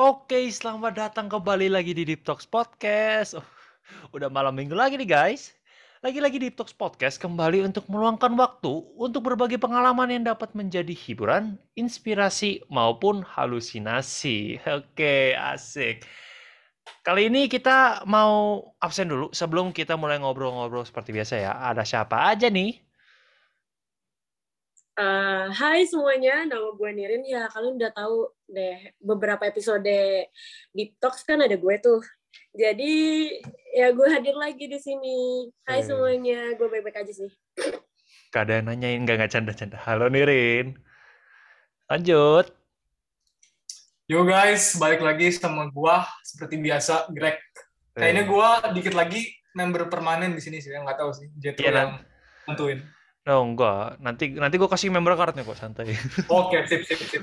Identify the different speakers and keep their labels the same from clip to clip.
Speaker 1: Oke, selamat datang kembali lagi di Deep Talks Podcast. Oh, udah malam minggu lagi nih guys. Lagi-lagi Deep Talks Podcast kembali untuk meluangkan waktu untuk berbagi pengalaman yang dapat menjadi hiburan, inspirasi, maupun halusinasi. Oke, asik. Kali ini kita mau absen dulu sebelum kita mulai ngobrol-ngobrol seperti biasa ya. Ada siapa aja nih?
Speaker 2: Uh, hai semuanya, nama gue Nirin. Ya, kalian udah tahu deh beberapa episode Deep Talks kan ada gue tuh. Jadi ya gue hadir lagi di sini. Hai semuanya, gue baik-baik aja sih.
Speaker 1: Gak ada yang nanyain, gak nggak canda-canda. Halo Nirin. Lanjut.
Speaker 3: Yo guys, balik lagi sama gue seperti biasa, Greg. Kayaknya gue dikit lagi member permanen di sini sih, nggak tahu sih. Jetro yeah, yang tentuin.
Speaker 1: Oh enggak, nanti nanti gue kasih member cardnya kok santai.
Speaker 3: Oke, sip sip sip.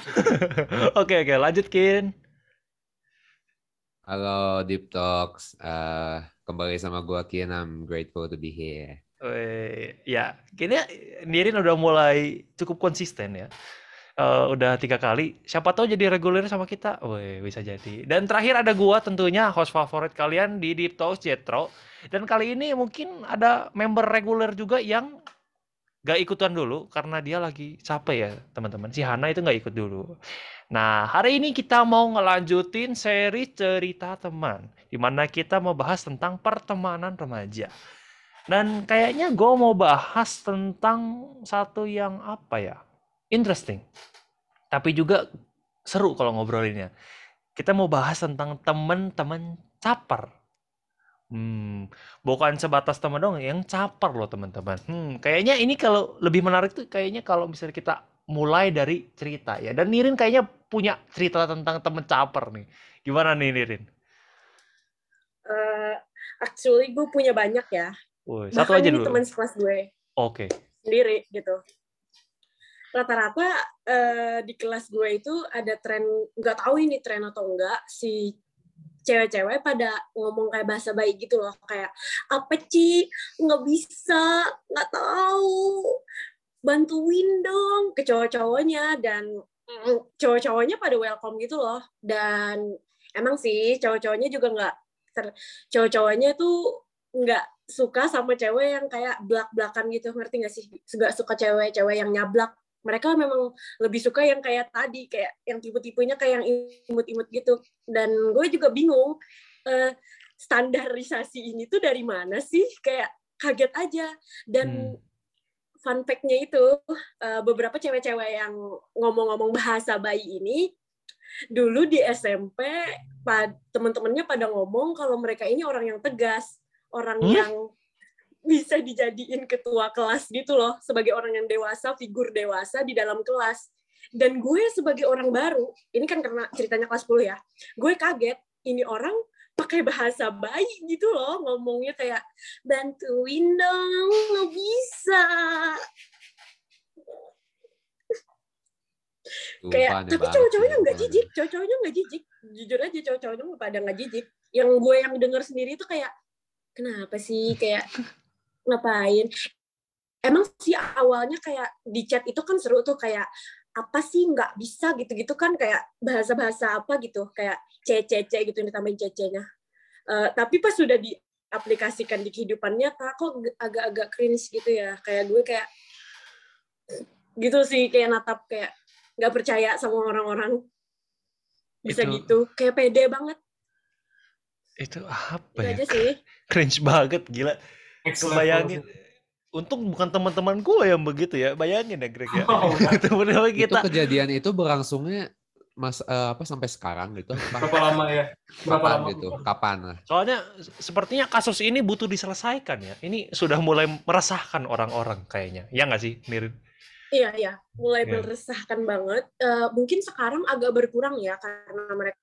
Speaker 1: Oke oke, lanjut Kin.
Speaker 4: Halo Deep Talks, uh, kembali sama gue Kin, I'm grateful to be here.
Speaker 1: Wih, ya, kini Nirin udah mulai cukup konsisten ya. Uh, udah tiga kali, siapa tahu jadi reguler sama kita, Wih, bisa jadi. Dan terakhir ada gua tentunya host favorit kalian di Deep Talks Jetro. Dan kali ini mungkin ada member reguler juga yang gak ikutan dulu karena dia lagi capek ya teman-teman. Si Hana itu gak ikut dulu. Nah hari ini kita mau ngelanjutin seri cerita teman. Di mana kita mau bahas tentang pertemanan remaja. Dan kayaknya gue mau bahas tentang satu yang apa ya, interesting. Tapi juga seru kalau ngobrolinnya. Kita mau bahas tentang teman-teman caper. Hmm, bukan sebatas teman dong, yang caper loh teman-teman. Hmm, kayaknya ini kalau lebih menarik tuh kayaknya kalau misalnya kita mulai dari cerita ya. Dan Nirin kayaknya punya cerita tentang teman caper nih. Gimana nih Nirin?
Speaker 2: Uh, actually gue punya banyak ya.
Speaker 1: Woy, satu Bahkan aja dulu.
Speaker 2: teman sekelas gue.
Speaker 1: Oke. Okay.
Speaker 2: Sendiri gitu. Rata-rata uh, di kelas gue itu ada tren, nggak tahu ini tren atau enggak, si cewek-cewek pada ngomong kayak bahasa baik gitu loh. Kayak apa sih nggak bisa nggak tahu. Bantuin dong. Ke cowok-cowoknya dan cowok-cowoknya pada welcome gitu loh. Dan emang sih cowok-cowoknya juga nggak cowok-cowoknya tuh nggak suka sama cewek yang kayak belak-belakan gitu. Ngerti nggak sih? Nggak suka cewek-cewek yang nyablak mereka memang lebih suka yang kayak tadi kayak yang tipe-tipenya kayak yang imut-imut gitu dan gue juga bingung uh, standarisasi ini tuh dari mana sih kayak kaget aja dan hmm. fun fact-nya itu uh, beberapa cewek-cewek yang ngomong-ngomong bahasa bayi ini dulu di SMP teman-temannya pada ngomong kalau mereka ini orang yang tegas orang hmm? yang bisa dijadiin ketua kelas gitu loh sebagai orang yang dewasa figur dewasa di dalam kelas. Dan gue sebagai orang baru ini kan karena ceritanya kelas 10 ya gue kaget ini orang pakai bahasa bayi gitu loh ngomongnya kayak bantuin dong nggak bisa. Kayak tapi cowok-cowoknya nggak jijik cowok-cowoknya nggak jijik. Jujur aja cowok-cowoknya pada nggak jijik. Yang gue yang denger sendiri itu kayak kenapa sih? Kayak ngapain. Emang sih awalnya kayak di chat itu kan seru tuh kayak apa sih nggak bisa gitu-gitu kan kayak bahasa-bahasa apa gitu kayak cece gitu yang ditambahin cece-nya. Uh, tapi pas sudah diaplikasikan di kehidupan nyata kok agak-agak cringe gitu ya. Kayak gue kayak gitu sih kayak natap kayak nggak percaya sama orang-orang. Bisa itu, gitu kayak pede banget.
Speaker 1: Itu apa itu ya? aja sih. cringe banget gila bayangin. untung bukan teman-teman gue yang begitu ya. Bayangin ya Greg ya. Oh,
Speaker 4: kita itu kejadian itu berlangsungnya mas uh, apa sampai sekarang gitu.
Speaker 3: Berapa lama ya?
Speaker 4: Berapa kapan lama? gitu kapan
Speaker 1: soalnya sepertinya kasus ini butuh diselesaikan ya. Ini sudah mulai meresahkan orang-orang kayaknya. Ya nggak sih Mirin?
Speaker 2: Iya, iya, mulai ya. meresahkan banget. Uh, mungkin sekarang agak berkurang ya karena mereka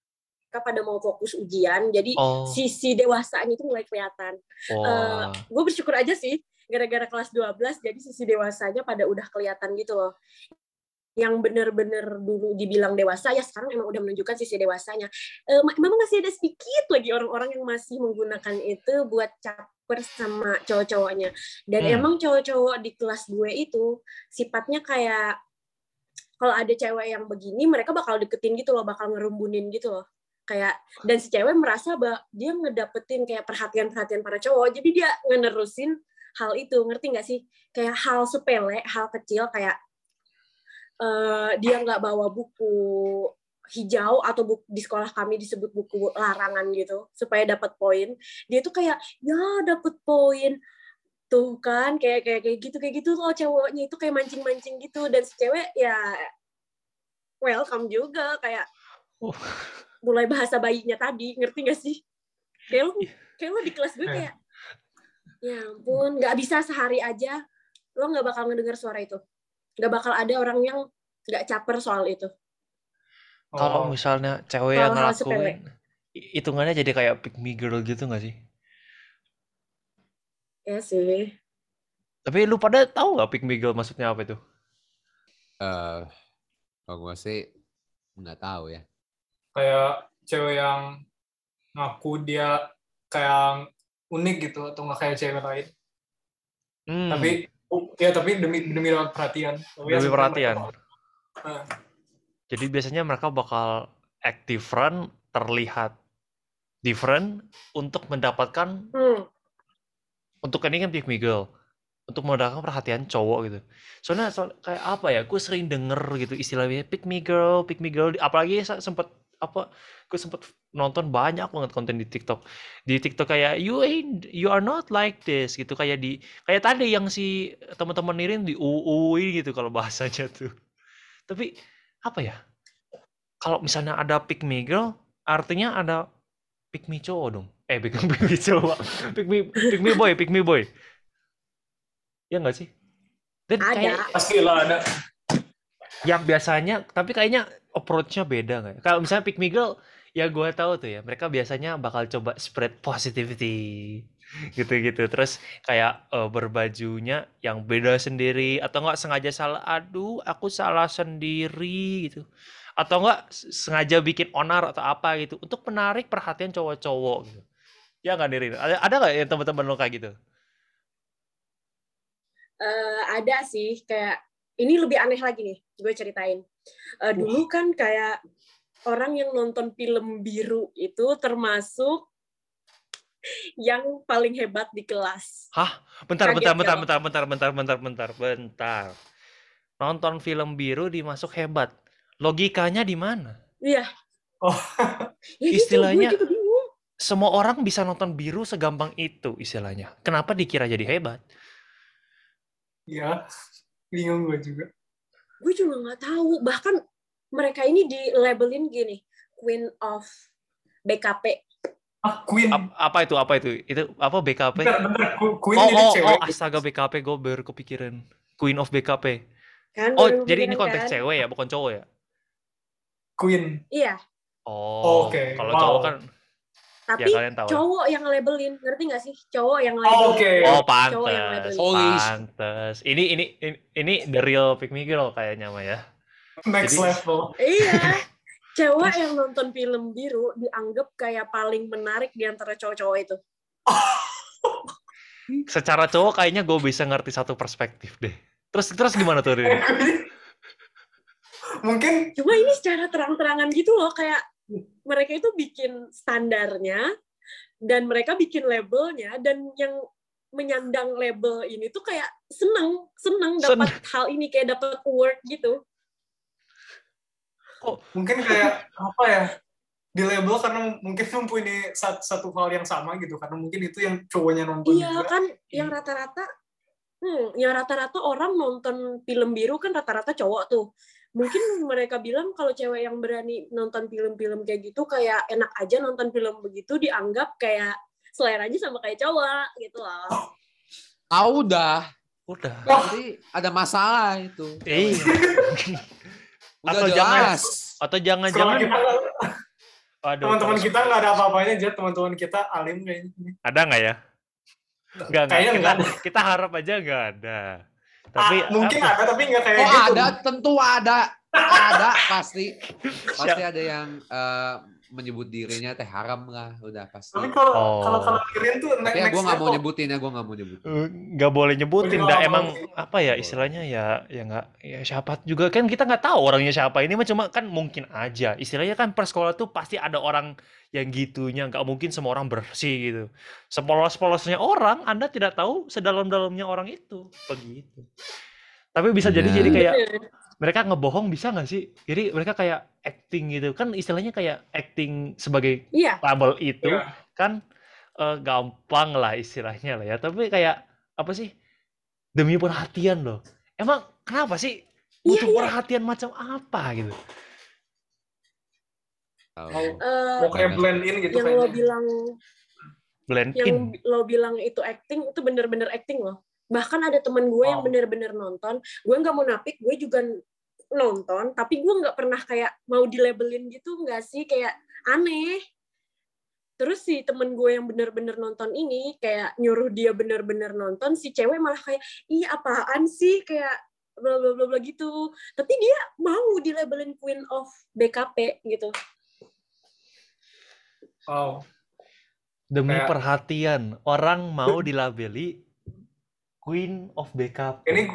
Speaker 2: mereka pada mau fokus ujian jadi oh. sisi dewasanya itu mulai kelihatan oh. uh, gue bersyukur aja sih gara-gara kelas 12 jadi sisi dewasanya pada udah kelihatan gitu loh yang bener-bener dulu dibilang dewasa ya sekarang emang udah menunjukkan sisi dewasanya uh, memang masih ada sedikit lagi orang-orang yang masih menggunakan itu buat caper sama cowok-cowoknya dan hmm. emang cowok-cowok di kelas gue itu sifatnya kayak kalau ada cewek yang begini mereka bakal deketin gitu loh bakal ngerumbunin gitu loh kayak dan si cewek merasa bahwa dia ngedapetin kayak perhatian-perhatian para cowok. Jadi dia ngenerusin hal itu. Ngerti nggak sih? Kayak hal sepele hal kecil kayak uh, dia nggak bawa buku hijau atau buku, di sekolah kami disebut buku larangan gitu supaya dapat poin. Dia tuh kayak ya dapat poin. Tuh kan kayak kayak kayak gitu kayak gitu loh cowoknya itu kayak mancing mancing gitu. Dan si cewek ya welcome juga. Kayak oh. mulai bahasa bayinya tadi ngerti gak sih kayak lo kayak lo di kelas gue kayak ya ampun nggak bisa sehari aja lo nggak bakal ngedengar suara itu nggak bakal ada orang yang nggak caper soal itu
Speaker 1: kalau oh. misalnya cewek yang ngelakuin, hitungannya jadi kayak pick me girl gitu gak sih?
Speaker 2: Ya sih.
Speaker 1: Tapi lu pada tahu gak pick me girl maksudnya apa itu?
Speaker 4: Eh, uh, kalau gue sih nggak tahu ya.
Speaker 3: Kayak cewek yang ngaku dia kayak unik gitu atau nggak kayak cewek lain. Hmm. Tapi ya tapi demi demi perhatian.
Speaker 1: Demi perhatian. Nah. Jadi biasanya mereka bakal act different, terlihat different untuk mendapatkan hmm. untuk ini kan pick me girl untuk mendapatkan perhatian cowok gitu. Soalnya so, kayak apa ya? Gue sering denger gitu istilahnya pick me girl, pick me girl. Apalagi sempet apa? Gue sempet nonton banyak banget konten di TikTok. Di TikTok kayak you ain't, you are not like this gitu. Kayak di kayak tadi yang si teman-teman Nirin di UUI gitu kalau bahasanya tuh. Tapi apa ya? Kalau misalnya ada pick me girl, artinya ada pick me cowok dong. Eh, pick, pick me cowok. pick me pick me boy, pick me boy. Ya nggak sih?
Speaker 2: Dan ada. Kayak,
Speaker 3: Pastilah ada.
Speaker 1: Yang biasanya, tapi kayaknya approach-nya beda nggak? Ya? Kalau misalnya pick me girl, ya gue tahu tuh ya, mereka biasanya bakal coba spread positivity gitu-gitu terus kayak uh, berbajunya yang beda sendiri atau enggak sengaja salah aduh aku salah sendiri gitu atau enggak sengaja bikin onar atau apa gitu untuk menarik perhatian cowok-cowok gitu ya nggak diri ada ada nggak yang teman-teman lo kayak gitu
Speaker 2: uh, ada sih kayak ini lebih aneh lagi nih gue ceritain uh, dulu kan kayak orang yang nonton film biru itu termasuk yang paling hebat di kelas.
Speaker 1: Hah? Bentar, Kaget bentar, bentar, bentar, bentar, bentar, bentar, bentar, bentar. Nonton film biru dimasuk hebat. Logikanya di mana?
Speaker 2: Iya.
Speaker 1: Oh. ya istilahnya gitu, semua orang bisa nonton biru segampang itu istilahnya. Kenapa dikira jadi hebat?
Speaker 3: Iya, bingung gue juga.
Speaker 2: Gue juga nggak tahu. Bahkan mereka ini di labelin gini, Queen of BKP
Speaker 3: Ah, Queen.
Speaker 1: A apa itu? Apa itu? Itu apa BKP?
Speaker 3: Bentar, bentar. Queen
Speaker 1: oh,
Speaker 3: ini
Speaker 1: oh,
Speaker 3: cewek.
Speaker 1: Oh, astaga BKP gue baru kepikiran. Queen of BKP.
Speaker 2: Kan,
Speaker 1: oh, jadi ini konteks kan? cewek ya, bukan cowok ya?
Speaker 3: Queen.
Speaker 2: Iya.
Speaker 1: Oh, oke. Okay. Kalau wow. cowok kan
Speaker 2: tapi ya, tahu. cowok yang labelin, ngerti gak sih? Cowok yang labelin.
Speaker 3: Oh, oke. Okay.
Speaker 1: Oh, pantes. Pantes. Ini ini ini, ini the real pick me girl kayaknya mah ya.
Speaker 3: Next Jadi, level.
Speaker 2: Iya cewek yang nonton film biru dianggap kayak paling menarik di antara cowok-cowok itu.
Speaker 1: Secara cowok kayaknya gue bisa ngerti satu perspektif deh. Terus terus gimana tuh ini?
Speaker 3: Mungkin
Speaker 2: cuma ini secara terang-terangan gitu loh kayak mereka itu bikin standarnya dan mereka bikin labelnya dan yang menyandang label ini tuh kayak seneng seneng dapat hal ini kayak dapat award gitu.
Speaker 3: Kok mungkin kayak apa ya di label karena mungkin mempunyai satu, satu hal yang sama gitu karena mungkin itu yang cowoknya nonton
Speaker 2: iya juga. kan yang rata-rata hmm yang rata-rata orang nonton film biru kan rata-rata cowok tuh mungkin mereka bilang kalau cewek yang berani nonton film-film kayak gitu kayak enak aja nonton film begitu dianggap kayak seleranya sama kayak cowok gitu loh.
Speaker 4: Ah udah.
Speaker 1: Udah.
Speaker 4: Jadi ada masalah itu.
Speaker 1: Iya.
Speaker 4: Udah atau jelas. jangan
Speaker 1: atau jangan-jangan
Speaker 3: teman-teman kita nggak ada apa-apanya aja teman-teman kita alim kayaknya
Speaker 1: ada nggak ya nggak kayaknya kita, enggak. kita harap aja nggak ada
Speaker 3: tapi ah, mungkin apa? ada tapi nggak kayak
Speaker 4: oh, gitu ada tentu ada ada pasti. Pasti ada yang eh, menyebut dirinya teh haram lah udah pasti.
Speaker 3: Tapi kalau
Speaker 1: Oh.
Speaker 3: kalau kalau Kirin tuh
Speaker 4: tapi ya
Speaker 3: next
Speaker 4: gue nggak mau nyebutin ya gue nggak mau nyebutin.
Speaker 1: Nggak boleh nyebutin dah
Speaker 3: nggak
Speaker 1: emang apa ya istilahnya ya ya nggak ya siapa juga kan kita nggak tahu orangnya siapa. Ini mah cuma kan mungkin aja. Istilahnya kan per sekolah tuh pasti ada orang yang gitunya nggak mungkin semua orang bersih gitu. Sepolos-polosnya orang anda tidak tahu sedalam-dalamnya orang itu. Begitu. Tapi bisa jadi jadi
Speaker 4: Benar.
Speaker 1: kayak
Speaker 2: Bener.
Speaker 1: Mereka ngebohong bisa nggak sih? Jadi mereka kayak acting gitu. Kan istilahnya kayak acting sebagai
Speaker 2: Iya,
Speaker 1: label itu
Speaker 3: Iya.
Speaker 1: kan eh, gampang lah istilahnya lah ya. Tapi kayak apa sih? Demi perhatian loh. Emang kenapa sih
Speaker 2: Iya,
Speaker 1: butuh perhatian macam apa gitu.
Speaker 3: Mau
Speaker 2: eh,
Speaker 3: mau kayak blend in gitu
Speaker 2: yang lo
Speaker 3: kayaknya.
Speaker 2: bilang
Speaker 1: blend
Speaker 2: yang
Speaker 1: in.
Speaker 2: lo bilang itu acting itu bener-bener acting loh bahkan ada teman gue yang
Speaker 3: Oh.
Speaker 2: bener-bener nonton. Gue nggak mau napik gue juga nonton. Tapi gue nggak pernah kayak mau dilabelin gitu nggak sih? Kayak aneh. Terus si temen gue yang bener-bener nonton ini kayak nyuruh dia bener-bener nonton si cewek malah kayak ih apaan sih? Kayak bla bla bla bla gitu. Tapi dia mau dilabelin queen of BKP gitu.
Speaker 3: Wow.
Speaker 1: demi
Speaker 3: kayak-
Speaker 1: perhatian orang mau dilabeli queen of backup.
Speaker 3: Ini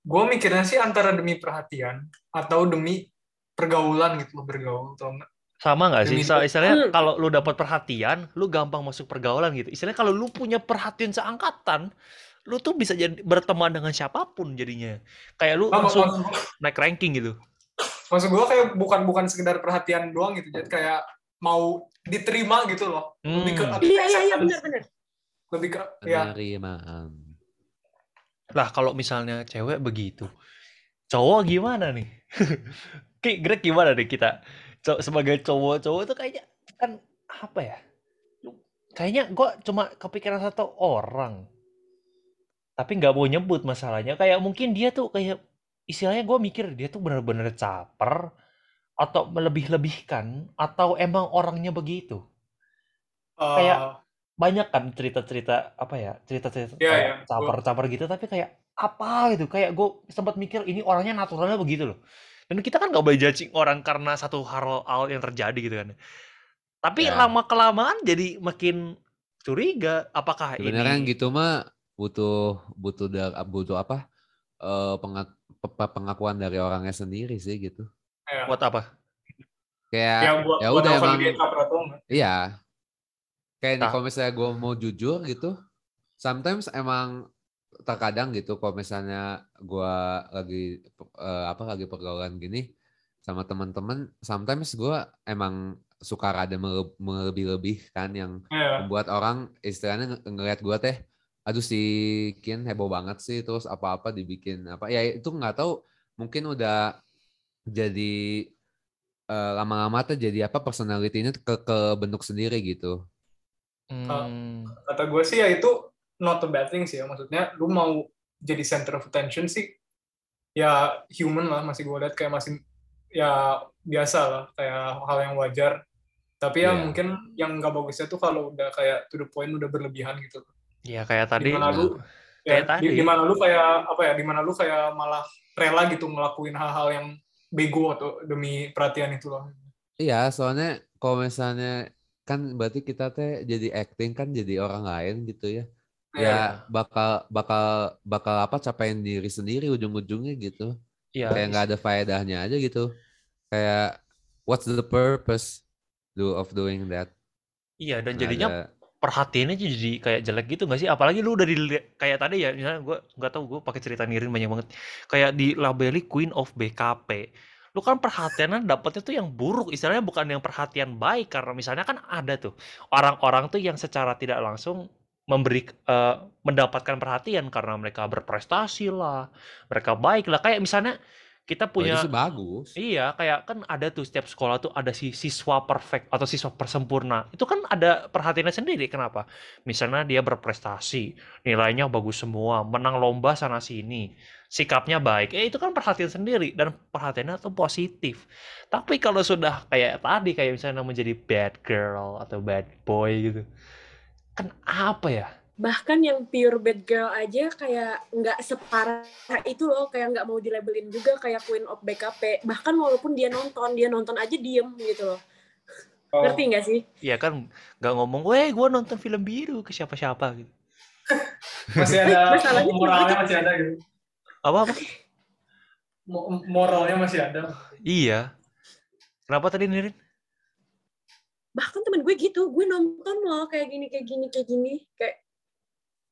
Speaker 3: gue mikirnya sih antara demi perhatian atau demi pergaulan gitu loh bergaul atau enggak.
Speaker 1: sama nggak sih?
Speaker 3: Demi-
Speaker 1: So, istilahnya
Speaker 2: Hmm.
Speaker 1: kalau lu dapat perhatian lu gampang masuk pergaulan gitu. Istilahnya kalau lu punya perhatian seangkatan lu tuh bisa jadi berteman dengan siapa pun jadinya. Kayak lu
Speaker 3: Nah,
Speaker 1: langsung
Speaker 3: maksud gua-
Speaker 1: naik ranking gitu.
Speaker 3: Maksud gue kayak bukan bukan sekedar perhatian doang gitu. Jadi kayak mau diterima gitu loh. Lebih ke
Speaker 1: Hmm.
Speaker 2: iya iya iya bener-bener
Speaker 3: lebih ke ya.
Speaker 4: Penerimaan
Speaker 1: Lah kalau misalnya cewek begitu, cowok gimana nih? Ki, Greg gimana nih kita? Co- sebagai cowok-cowok itu kayaknya kan apa ya? Kayaknya gue cuma kepikiran satu orang, tapi nggak mau nyebut masalahnya. Kayak mungkin dia tuh kayak istilahnya gue mikir dia tuh bener-bener caper atau melebih-lebihkan atau emang orangnya begitu.
Speaker 3: eh,
Speaker 1: kayak- banyak kan cerita-cerita apa ya cerita-cerita
Speaker 3: Iya,
Speaker 1: kayak
Speaker 3: iya.
Speaker 1: caper-caper gitu tapi kayak apa gitu kayak gue sempat mikir ini orangnya naturalnya begitu loh dan kita kan nggak boleh judging orang karena satu hal, hal yang terjadi gitu kan tapi
Speaker 4: Ya.
Speaker 1: lama kelamaan jadi makin curiga apakah
Speaker 4: sebenarnya
Speaker 1: ini
Speaker 4: gitu mah butuh butuh da- butuh apa eh, penga- pe- pengakuan dari orangnya sendiri sih gitu
Speaker 3: ya.
Speaker 1: buat apa
Speaker 4: kayak
Speaker 3: ya buat
Speaker 4: ya
Speaker 3: buat
Speaker 4: udah emang-. Iya. Kayak nih
Speaker 1: Nah.
Speaker 4: kalau misalnya gue mau jujur gitu, sometimes emang terkadang gitu kalau misalnya gue lagi eh, apa lagi pergaulan gini sama teman-teman, sometimes gue emang suka rada mele- melebih-lebihkan yang
Speaker 3: Ya.
Speaker 4: membuat orang istilahnya nge- ngeliat gue teh, aduh si Kin heboh banget sih, terus apa-apa dibikin apa, ya itu nggak tahu mungkin udah jadi eh, lama-lama tuh jadi apa personality-nya ke ke bentuk sendiri gitu.
Speaker 1: Hmm,
Speaker 3: kata gue sih ya itu not a bad thing sih ya. Maksudnya lu mau jadi center of attention sih ya human lah masih gue lihat. Kayak masih ya biasa lah kayak hal yang wajar. Tapi ya
Speaker 4: Iya.
Speaker 3: mungkin yang nggak bagusnya tuh kalau udah kayak to the point udah berlebihan gitu.
Speaker 1: Ya kayak tadi
Speaker 3: Di mana lu
Speaker 1: Kayak
Speaker 3: ya
Speaker 1: tadi.
Speaker 3: di, di mana lu kayak apa ya di mana lu kayak malah rela gitu ngelakuin hal-hal yang bego atau demi perhatian itu loh
Speaker 4: Iya, soalnya kalau misalnya kan berarti kita teh jadi acting kan jadi orang lain gitu ya.
Speaker 3: Iya.
Speaker 4: Ya bakal bakal bakal apa capain diri sendiri ujung-ujungnya gitu.
Speaker 1: ya
Speaker 4: Kayak nggak ada faedahnya aja gitu. Kayak what's the purpose do of doing that?
Speaker 1: iya dan jadinya
Speaker 4: ada-
Speaker 1: perhatiannya jadi kayak jelek gitu nggak sih? Apalagi lu udah di kayak tadi ya, misalnya gue nggak tahu gue pakai cerita Nirin banyak banget. Kayak di labeli Queen of BKP. Lu kan perhatiannya dapetnya tuh yang buruk, istilahnya bukan yang perhatian baik karena misalnya kan ada tuh orang-orang tuh yang secara tidak langsung memberi eh, mendapatkan perhatian karena mereka berprestasi lah, mereka baik lah. Kayak misalnya kita
Speaker 4: Oh, itu
Speaker 1: punya
Speaker 4: sih bagus.
Speaker 1: Iya, kayak kan ada tuh setiap sekolah tuh ada si siswa perfect atau siswa persempurna. Itu kan ada perhatiannya sendiri. Kenapa? Misalnya dia berprestasi, nilainya bagus semua, menang lomba sana sini, sikapnya baik. Eh itu kan perhatian sendiri dan perhatiannya tuh positif. Tapi kalau sudah kayak tadi kayak misalnya menjadi bad girl atau bad boy gitu. Kan apa ya?
Speaker 2: bahkan yang pure bad girl aja kayak nggak separah itu loh kayak nggak mau dilabelin juga kayak queen of BKP bahkan walaupun dia nonton dia nonton aja diem gitu loh
Speaker 3: Oh,
Speaker 2: ngerti nggak sih
Speaker 1: Iya kan nggak ngomong, weh gue nonton film biru ke siapa-siapa gitu.
Speaker 3: masih ada
Speaker 2: Masalahnya
Speaker 3: masih ada gitu.
Speaker 1: Apa apa?
Speaker 3: Mo- Moralnya masih ada.
Speaker 1: iya. Kenapa tadi Nirin?
Speaker 2: bahkan temen gue gitu gue nonton loh kayak gini kayak gini kayak gini kayak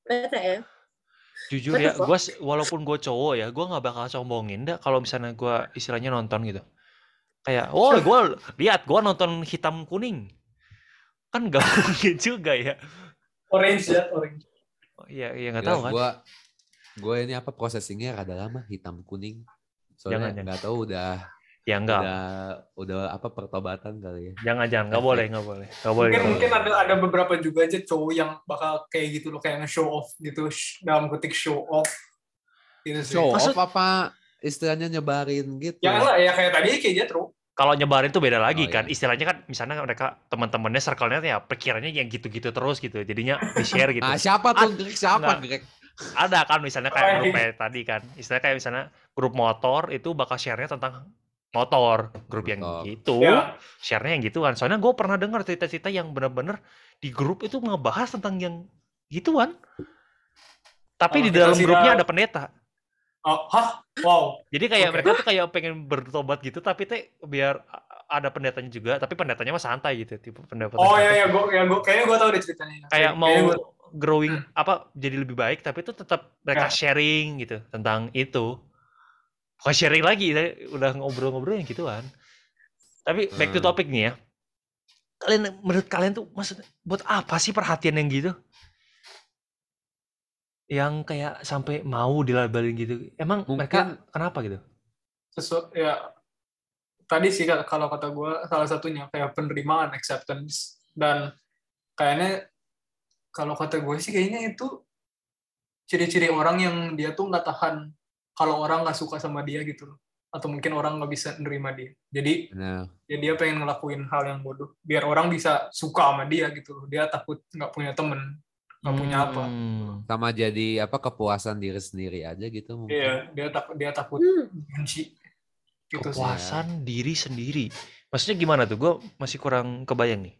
Speaker 2: bete ya
Speaker 1: Jujur
Speaker 2: Betul
Speaker 1: ya, gua walaupun gue cowok ya, gue nggak bakal sombongin dah kalau misalnya gue istilahnya nonton gitu. Kayak, oh gue lihat gue nonton hitam kuning, kan gak mungkin juga ya.
Speaker 3: Orange ya, orange.
Speaker 1: Oh, Iya, iya nggak
Speaker 4: Gila,
Speaker 1: tahu kan.
Speaker 4: Gua, gua ini apa processingnya rada lama hitam kuning. Soalnya
Speaker 1: Jangan,
Speaker 4: nggak tahu udah
Speaker 1: Ya enggak,
Speaker 4: udah udah apa pertobatan kali ya.
Speaker 1: jangan jangan, nggak boleh, nggak boleh, nggak boleh.
Speaker 3: Mungkin mungkin
Speaker 1: boleh.
Speaker 3: ada ada beberapa juga aja cowok yang bakal kayak gitu loh, kayak nge-show off gitu, dalam ketik show off. Gitu sih.
Speaker 4: Show
Speaker 1: Maksud-
Speaker 4: off apa istilahnya nyebarin gitu.
Speaker 3: Ya lah, ya kayak tadi kayak Jetro.
Speaker 1: Kalau nyebarin tuh beda lagi
Speaker 4: Oh,
Speaker 1: kan.
Speaker 4: iya.
Speaker 1: Istilahnya kan misalnya mereka teman-temannya circle-nya ya pikirannya yang gitu-gitu terus gitu. Jadinya di-share gitu.
Speaker 4: Ah, siapa tuh Greg? Siapa. Greg?
Speaker 1: Ada kan misalnya kayak
Speaker 3: Oh,
Speaker 1: grup
Speaker 3: iya.
Speaker 1: kayak tadi kan. Istilahnya kayak misalnya grup motor itu bakal share-nya tentang motor, grup yang gitu.
Speaker 3: Ya,
Speaker 1: Share-nya yang gituan. Soalnya gue pernah dengar cerita-cerita yang bener-bener di grup itu ngebahas tentang yang gituan. Tapi
Speaker 3: Sama
Speaker 1: di dalam grupnya ada pendeta.
Speaker 3: oh, hah? Wow.
Speaker 1: Jadi kayak
Speaker 3: Oke.
Speaker 1: mereka tuh kayak pengen bertobat gitu, tapi teh biar ada pendetanya juga, tapi pendetanya mah santai gitu, tipe pendapat.
Speaker 3: Oh ya ya gue ya gue kayaknya gue tahu deh ceritanya.
Speaker 1: Kayak mau
Speaker 3: Kayaknya gua-
Speaker 1: growing apa jadi lebih baik, tapi itu tetap mereka
Speaker 3: Ya.
Speaker 1: sharing gitu tentang itu. Bukan sharing lagi, udah ngobrol-ngobrol yang gituan. Tapi back to
Speaker 4: Hmm.
Speaker 1: topic nih ya. Kalian menurut kalian tuh maksud buat apa sih perhatian yang gitu? Yang kayak sampai mau dilabelin gitu. Emang mereka
Speaker 4: Mungkin-
Speaker 1: kenapa gitu?
Speaker 3: sesu ya tadi sih kal- kalau kata gue salah satunya kayak penerimaan acceptance dan kayaknya kalau kata gue sih kayaknya itu ciri-ciri orang yang dia tuh nggak tahan kalau orang nggak suka sama dia gitu loh atau mungkin orang nggak bisa nerima dia jadi
Speaker 4: Nah,
Speaker 3: ya dia pengen ngelakuin hal yang bodoh biar orang bisa suka sama dia gitu loh dia takut nggak punya temen nggak punya apa
Speaker 1: Hmm.
Speaker 4: sama jadi apa kepuasan diri sendiri aja gitu mungkin.
Speaker 3: iya dia takut dia takut
Speaker 2: hmm.
Speaker 3: benci gitu sih
Speaker 1: kepuasan diri sendiri. Maksudnya gimana tuh? Gue masih kurang kebayang nih.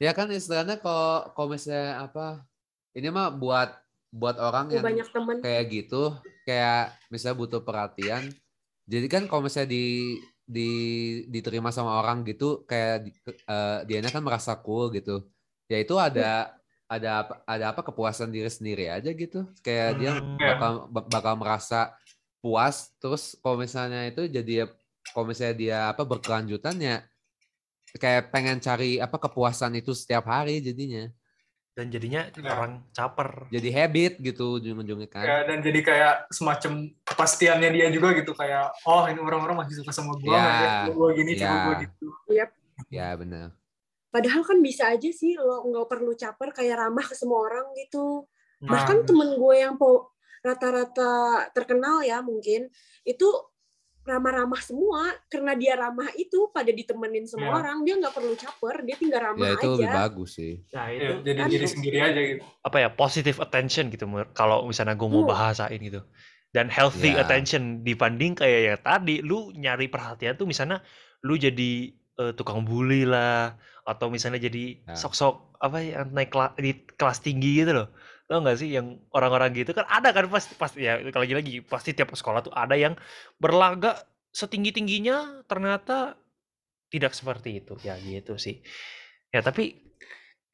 Speaker 4: Ya kan istilahnya kalau kalau misalnya apa ini mah buat buat orang yang
Speaker 2: banyak temen
Speaker 4: kayak gitu, kayak misalnya butuh perhatian. Jadi kan kalau misalnya di di diterima sama orang gitu kayak di, eh, dianya kan merasa cool gitu. Ya itu ada ada apa ada apa kepuasan diri sendiri aja gitu. Kayak dia
Speaker 1: Hmm.
Speaker 4: bakal bakal merasa puas terus kalau misalnya itu jadi kalau misalnya dia apa berkelanjutan ya kayak pengen cari apa kepuasan itu setiap hari jadinya.
Speaker 1: Dan jadinya
Speaker 3: Ya.
Speaker 1: orang caper.
Speaker 4: jadi habit gitu ujung-ujungnya kan.
Speaker 3: Ya, dan jadi kayak semacam kepastiannya dia juga gitu kayak oh ini orang-orang masih suka sama gue
Speaker 4: Ya,
Speaker 3: gue gini cuma
Speaker 4: ya.
Speaker 3: gue gitu
Speaker 4: ya benar
Speaker 2: padahal kan bisa aja sih lo nggak perlu caper kayak ramah ke semua orang gitu.
Speaker 1: Nah,
Speaker 2: bahkan temen gue yang po rata-rata terkenal ya mungkin itu ramah-ramah semua karena dia ramah itu pada ditemenin semua
Speaker 3: Ya.
Speaker 2: orang dia nggak perlu caper dia tinggal ramah
Speaker 4: ya itu lebih
Speaker 2: aja
Speaker 4: bagus sih
Speaker 1: Nah,
Speaker 3: Ya,
Speaker 1: itu
Speaker 3: jadi
Speaker 2: Kan
Speaker 3: diri sendiri aja gitu
Speaker 1: apa ya? Positive attention gitu kalau misalnya gue mau
Speaker 2: Hmm.
Speaker 1: bahasain gitu. Dan healthy
Speaker 4: Ya.
Speaker 1: attention dibanding kayak ya tadi lu nyari perhatian tuh misalnya lu jadi eh, tukang bully lah atau misalnya jadi
Speaker 4: Ya.
Speaker 1: sok-sok apa ya naik kela- di kelas tinggi gitu loh. Tau gak sih yang orang-orang gitu kan ada kan pasti pasti ya lagi-lagi pasti tiap sekolah tuh ada yang berlagak setinggi-tingginya ternyata tidak seperti itu ya gitu sih. Ya tapi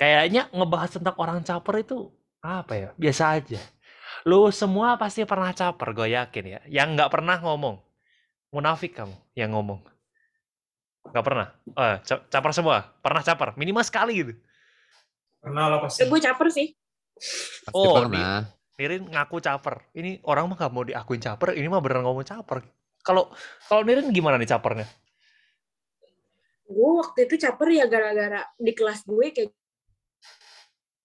Speaker 1: kayaknya ngebahas tentang orang caper itu apa ya biasa aja. Lu semua pasti pernah caper gue yakin ya. Yang nggak pernah ngomong munafik kamu yang ngomong. Nggak pernah. Eh, ca- caper semua. Pernah caper minimal sekali gitu.
Speaker 3: pernah lah pasti
Speaker 2: gue caper sih
Speaker 4: pasti
Speaker 1: Oh,
Speaker 4: pernah
Speaker 1: Nirin ngaku caper. Ini orang mah nggak mau diakuin caper. Ini mah beneran ngomong caper. Kalau kalau Nirin gimana nih capernya?
Speaker 2: gue waktu itu caper ya gara-gara di kelas gue kayak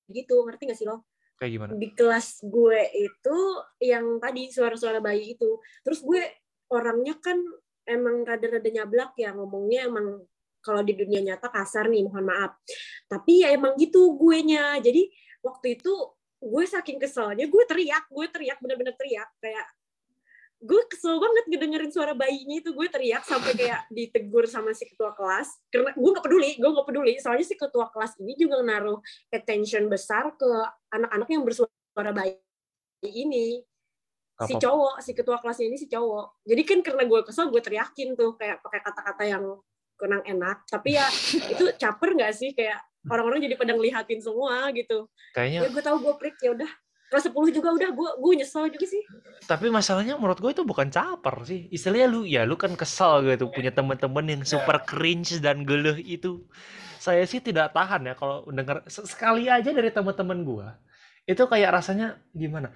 Speaker 2: gitu ngerti gak sih lo
Speaker 1: Kayak gimana?
Speaker 2: di kelas gue itu yang tadi suara-suara bayi itu terus gue orangnya kan emang rada-rada nyablak ya ngomongnya emang kalau di dunia nyata kasar nih mohon maaf tapi ya emang gitu gue nya jadi waktu itu gue saking keselnya gue teriak gue teriak bener-bener teriak kayak gue kesel banget ngedengerin suara bayinya itu gue teriak sampai kayak ditegur sama si ketua kelas karena gue nggak peduli gue nggak peduli soalnya si ketua kelas ini juga naruh attention besar ke anak-anak yang bersuara bayi ini. Si cowok si ketua kelasnya ini si cowok. Jadi kan karena gue kesel gue teriakin tuh kayak pakai kata-kata yang kurang enak. Tapi ya itu caper nggak sih? Kayak orang-orang jadi pada ngelihatin semua gitu
Speaker 1: Kayaknya
Speaker 2: ya gue tahu gue prick ya udah kelas 10 juga udah gue gue nyesel juga sih
Speaker 1: tapi masalahnya menurut gue itu bukan caper sih. Istilahnya lu ya lu kan kesal gitu punya teman-teman yang super cringe dan geluh itu. Saya sih tidak tahan ya kalau dengar se- sekali aja dari teman-teman gua. Itu kayak rasanya gimana?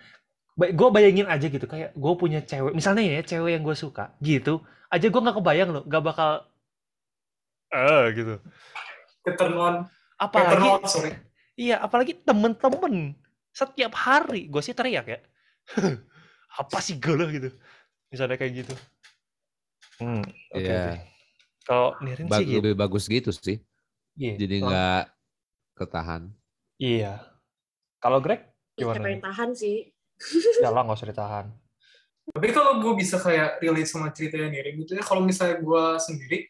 Speaker 1: Gue bayangin aja gitu kayak gue punya cewek, misalnya ya cewek yang gue suka gitu, aja gue nggak kebayang loh, nggak bakal eh gitu.
Speaker 3: Turn on, turn
Speaker 1: Apalagi
Speaker 3: sorry.
Speaker 1: Iya, apalagi temen-temen setiap hari gue sih teriak ya. Apa sih geluh gitu. Misalnya kayak gitu. Hmm, oke.
Speaker 4: Iya.
Speaker 1: oke. Kalau Nirin
Speaker 4: Bag-
Speaker 1: sih gitu.
Speaker 4: lebih bagus gitu sih.
Speaker 1: Iya.
Speaker 4: Jadi nggak ketahan.
Speaker 1: Iya. Kalau Greg gimana?
Speaker 2: siapa yang tahan sih
Speaker 1: Ya lah nggak usah ditahan.
Speaker 3: Tapi kalau gue bisa kayak relate sama ceritanya Nirin gitu ya, kalau misalnya gue sendiri,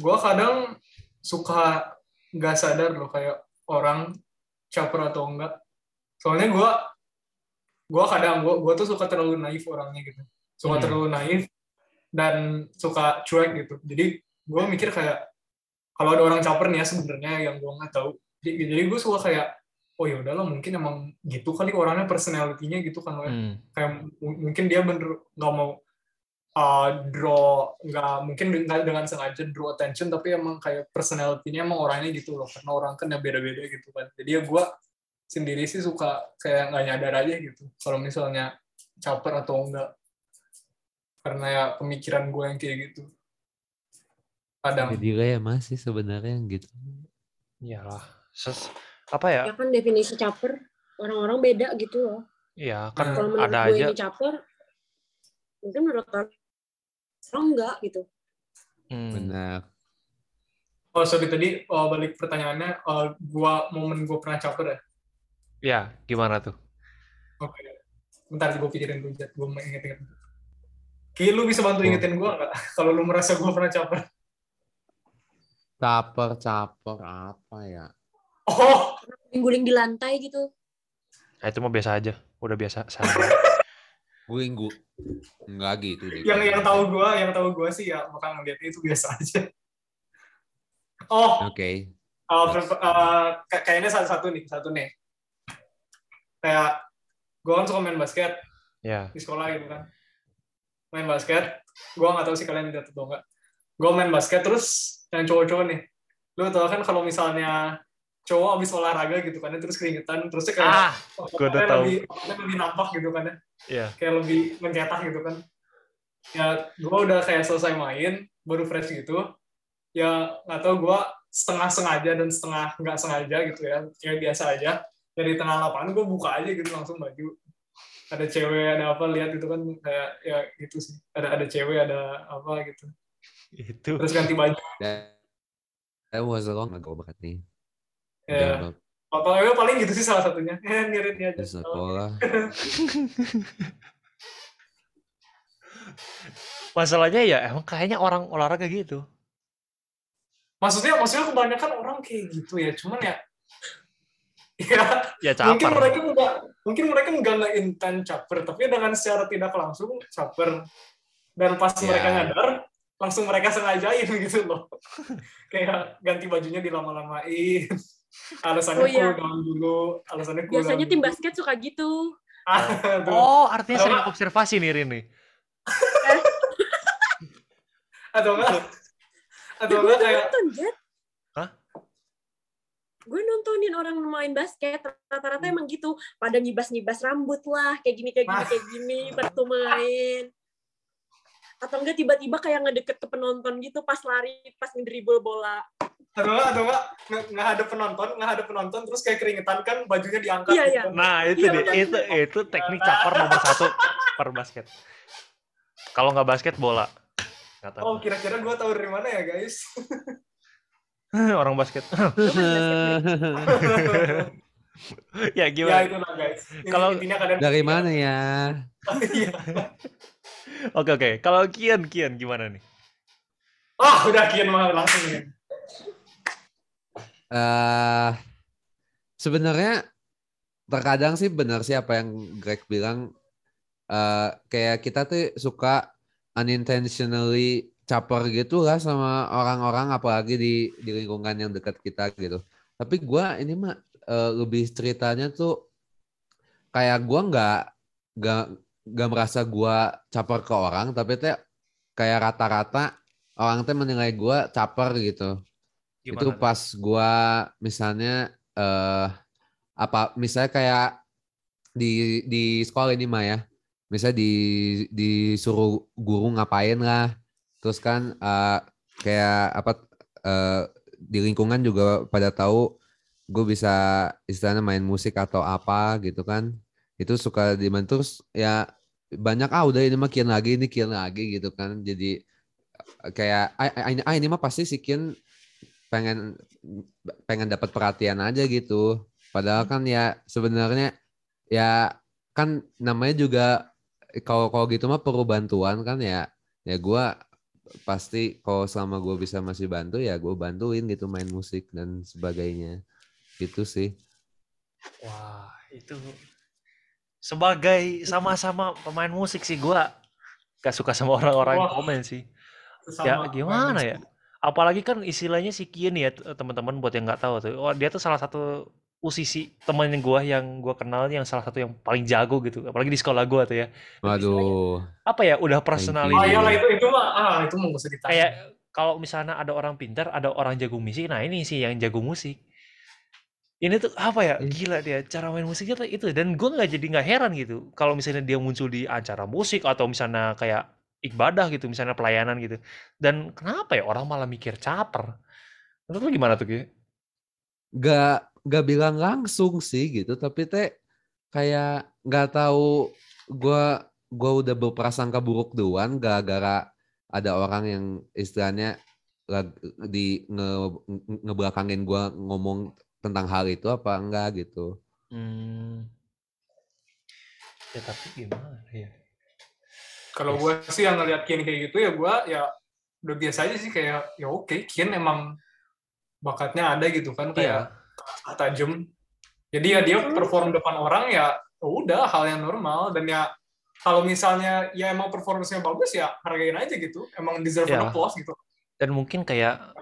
Speaker 3: gue kadang suka nggak sadar loh kayak orang caper atau enggak. Soalnya gue, gue kadang gue gue tuh suka terlalu naif orangnya gitu, suka
Speaker 1: Hmm.
Speaker 3: terlalu naif dan suka cuek gitu. Jadi gue mikir kayak kalau ada orang caper nih ya sebenarnya yang gue nggak tahu. Jadi, jadi gue suka kayak oh ya udahlah mungkin emang gitu kali orangnya personality-nya gitu kan
Speaker 1: Hmm.
Speaker 3: kayak mungkin dia bener nggak mau uh, draw nggak mungkin nggak dengan sengaja draw attention tapi emang kayak personality-nya emang orangnya gitu loh karena orang kan ya beda-beda gitu kan jadi ya gue sendiri sih suka kayak nggak nyadar aja gitu kalau misalnya caper atau enggak karena ya pemikiran gue yang kayak gitu kadang
Speaker 4: Jadi ya masih sebenarnya yang gitu.
Speaker 1: Iyalah. Ses- apa ya?
Speaker 2: ya kan definisi caper orang-orang beda gitu loh
Speaker 1: Iya, kan
Speaker 2: kalau menurut
Speaker 1: ada
Speaker 2: gue
Speaker 1: aja.
Speaker 2: ini caper mungkin menurut orang enggak gitu
Speaker 1: Hmm.
Speaker 4: Benar.
Speaker 3: oh sorry tadi uh, balik pertanyaannya uh, gua momen gue pernah caper ya
Speaker 1: Ya, gimana tuh?
Speaker 3: Oke. Bentar gue pikirin dulu. Gue mau inget-inget. Ki, lu bisa bantu
Speaker 4: Oh.
Speaker 3: ingetin gue nggak? Kalau lu merasa gue pernah caper.
Speaker 4: Caper, caper apa ya?
Speaker 3: Oh,
Speaker 2: guling-guling di lantai gitu
Speaker 1: Nah, itu mah biasa aja. Udah biasa. Saya.
Speaker 4: Guling gu. Enggak gitu deh.
Speaker 3: yang yang tahu gue, yang tahu gue sih ya bakal ngeliatnya itu biasa aja. Oh,
Speaker 4: Oke.
Speaker 3: uh, per- uh, kayak- kayaknya satu-satu nih, satu nih. Kayak gue kan suka main basket
Speaker 1: ya.
Speaker 3: di sekolah gitu kan. Main basket, gue nggak tahu sih kalian lihat atau enggak. Gue main basket terus yang cowok-cowok nih. Lu tau kan kalau misalnya cowok abis olahraga gitu kan, terus keringetan, terusnya kayak
Speaker 1: Ah, gua udah tahu.
Speaker 3: lebih, otaknya lebih nampak gitu kan ya.
Speaker 1: Iya.
Speaker 3: kayak lebih mencetak gitu kan. Ya gue udah kayak selesai main baru fresh gitu. Ya nggak tahu gue setengah sengaja dan setengah nggak sengaja gitu ya. Kayak biasa aja. Dari tengah lapangan gue buka aja gitu langsung baju. Ada cewek ada apa lihat gitu kan. Kayak ya gitu sih. Ada ada cewek ada apa gitu.
Speaker 1: Itu.
Speaker 3: terus ganti baju.
Speaker 4: That, that was a long ago banget nih.
Speaker 3: Ya.
Speaker 4: Udah.
Speaker 3: Apa paling gitu sih salah satunya. Eh ngiritnya aja
Speaker 4: di sekolah.
Speaker 1: Masalahnya ya emang kayaknya orang olahraga gitu.
Speaker 3: maksudnya maksudnya kebanyakan orang kayak gitu ya. Cuman ya ya
Speaker 1: Ya
Speaker 3: mungkin mereka enggak mungkin mereka enggak nggak intent caper tapi dengan secara tidak langsung caper. Dan pas
Speaker 4: Ya.
Speaker 3: mereka nyadar langsung mereka sengajain gitu loh. Kayak ganti bajunya dilama-lamain alasannya
Speaker 2: Oh, iya.
Speaker 3: cool down dulu alasannya cool
Speaker 2: biasanya
Speaker 3: down
Speaker 2: tim
Speaker 3: dulu.
Speaker 2: basket suka gitu
Speaker 3: Ah.
Speaker 1: Oh, artinya
Speaker 3: Atau
Speaker 1: sering
Speaker 3: enggak-
Speaker 1: observasi nih Rin nih.
Speaker 3: atau enggak atau
Speaker 2: gue
Speaker 3: enggak kayak
Speaker 2: nonton Jet
Speaker 1: Hah?
Speaker 2: gue nontonin orang main basket rata-rata emang gitu pada nyibas-nyibas rambut lah kayak gini kayak gini
Speaker 3: Ah.
Speaker 2: kayak gini waktu main atau enggak tiba-tiba kayak ngedeket ke penonton gitu pas lari pas ngedribble bola
Speaker 3: atau enggak atau enggak nge- nggak ada penonton nggak ada penonton terus kayak keringetan kan bajunya diangkat
Speaker 2: Iya,
Speaker 3: gitu
Speaker 2: iya.
Speaker 3: kan.
Speaker 1: Nah, itu
Speaker 2: Iya,
Speaker 1: deh. Itu itu teknik caper nomor satu per basket. Kalau nggak basket bola. Nggak tahu.
Speaker 3: oh kira-kira gue tahu dari mana ya guys
Speaker 1: Orang basket. Ya
Speaker 3: Ya
Speaker 1: gimana?
Speaker 3: itu lah guys. Ini-
Speaker 1: Kalau-
Speaker 3: intinya kalian
Speaker 4: Dari mana ya?
Speaker 3: Iya.
Speaker 1: Oke oke. Kalau Kian Kian gimana nih?
Speaker 3: Ah, udah kian mah langsung nih.
Speaker 4: Eh sebenarnya terkadang sih benar sih apa yang Greg bilang eh kayak kita tuh suka unintentionally caper gitu lah sama orang-orang apalagi di di lingkungan yang dekat kita gitu. Tapi gua ini mah eh, lebih ceritanya tuh kayak gua nggak nggak nggak merasa gua caper ke orang tapi teh kayak rata-rata orang teh menilai gua caper gitu
Speaker 1: Gimana?
Speaker 4: itu pas gua misalnya eh apa misalnya kayak di di sekolah ini mah ya. Misalnya di disuruh guru ngapain lah. Terus kan eh, kayak apa eh, di lingkungan juga pada tahu gue bisa istilahnya main musik atau apa gitu kan. Itu suka dibantu terus ya banyak ah udah ini mah kian lagi ini kian lagi gitu kan. Jadi eh, kayak ah, ah, ini, ah, ini mah pasti si kian pengen pengen dapat perhatian aja gitu. Padahal kan ya sebenarnya ya kan namanya juga kalau kalau gitu mah perlu bantuan kan ya ya gua pasti kalau selama gue bisa masih bantu ya gue bantuin gitu main musik dan sebagainya gitu sih
Speaker 1: Wah, itu sebagai sama-sama pemain musik sih gua gak suka sama orang-orang yang komen sih.
Speaker 3: Sama
Speaker 1: Ya gimana ya? Apalagi kan istilahnya si Kian ya t- teman-teman buat yang nggak tahu tuh. Oh, dia tuh salah satu musisi temen gua yang gua kenal yang salah satu yang paling jago gitu. Apalagi di sekolah gua tuh ya.
Speaker 4: waduh
Speaker 1: Apa ya? Udah
Speaker 3: Oh
Speaker 1: personality.
Speaker 3: iyalah itu itu mah ah itu mau gak usah ditanya.
Speaker 1: Kayak kalau misalnya ada orang pintar, ada orang jago musik. Nah, ini sih yang jago musik. Ini tuh apa ya?
Speaker 4: Iya.
Speaker 1: Gila dia cara main musiknya tuh itu dan gua nggak jadi nggak heran gitu. Kalau misalnya dia muncul di acara musik atau misalnya kayak ibadah gitu, misalnya pelayanan gitu. Dan kenapa ya orang malah mikir caper? Menurut lu gimana tuh, Ki?
Speaker 4: gak gak bilang langsung sih gitu tapi teh kayak nggak tahu gua gua udah berprasangka buruk duluan gara-gara ada orang yang istilahnya di nge, nge- ngebelakangin gua ngomong tentang hal itu apa enggak gitu
Speaker 1: Hmm. Ya tapi gimana ya?
Speaker 3: Kalau gue sih yang ngeliat Kian kayak gitu ya gue ya udah biasa aja sih kayak ya oke Kian emang bakatnya ada gitu kan kayak
Speaker 1: Iya.
Speaker 3: tajam. Jadi ya dia perform depan orang ya udah hal yang normal dan ya kalau misalnya ya emang performance-nya bagus ya hargain aja gitu. Emang deserve
Speaker 1: Iya.
Speaker 3: an applause gitu.
Speaker 1: Dan mungkin kayak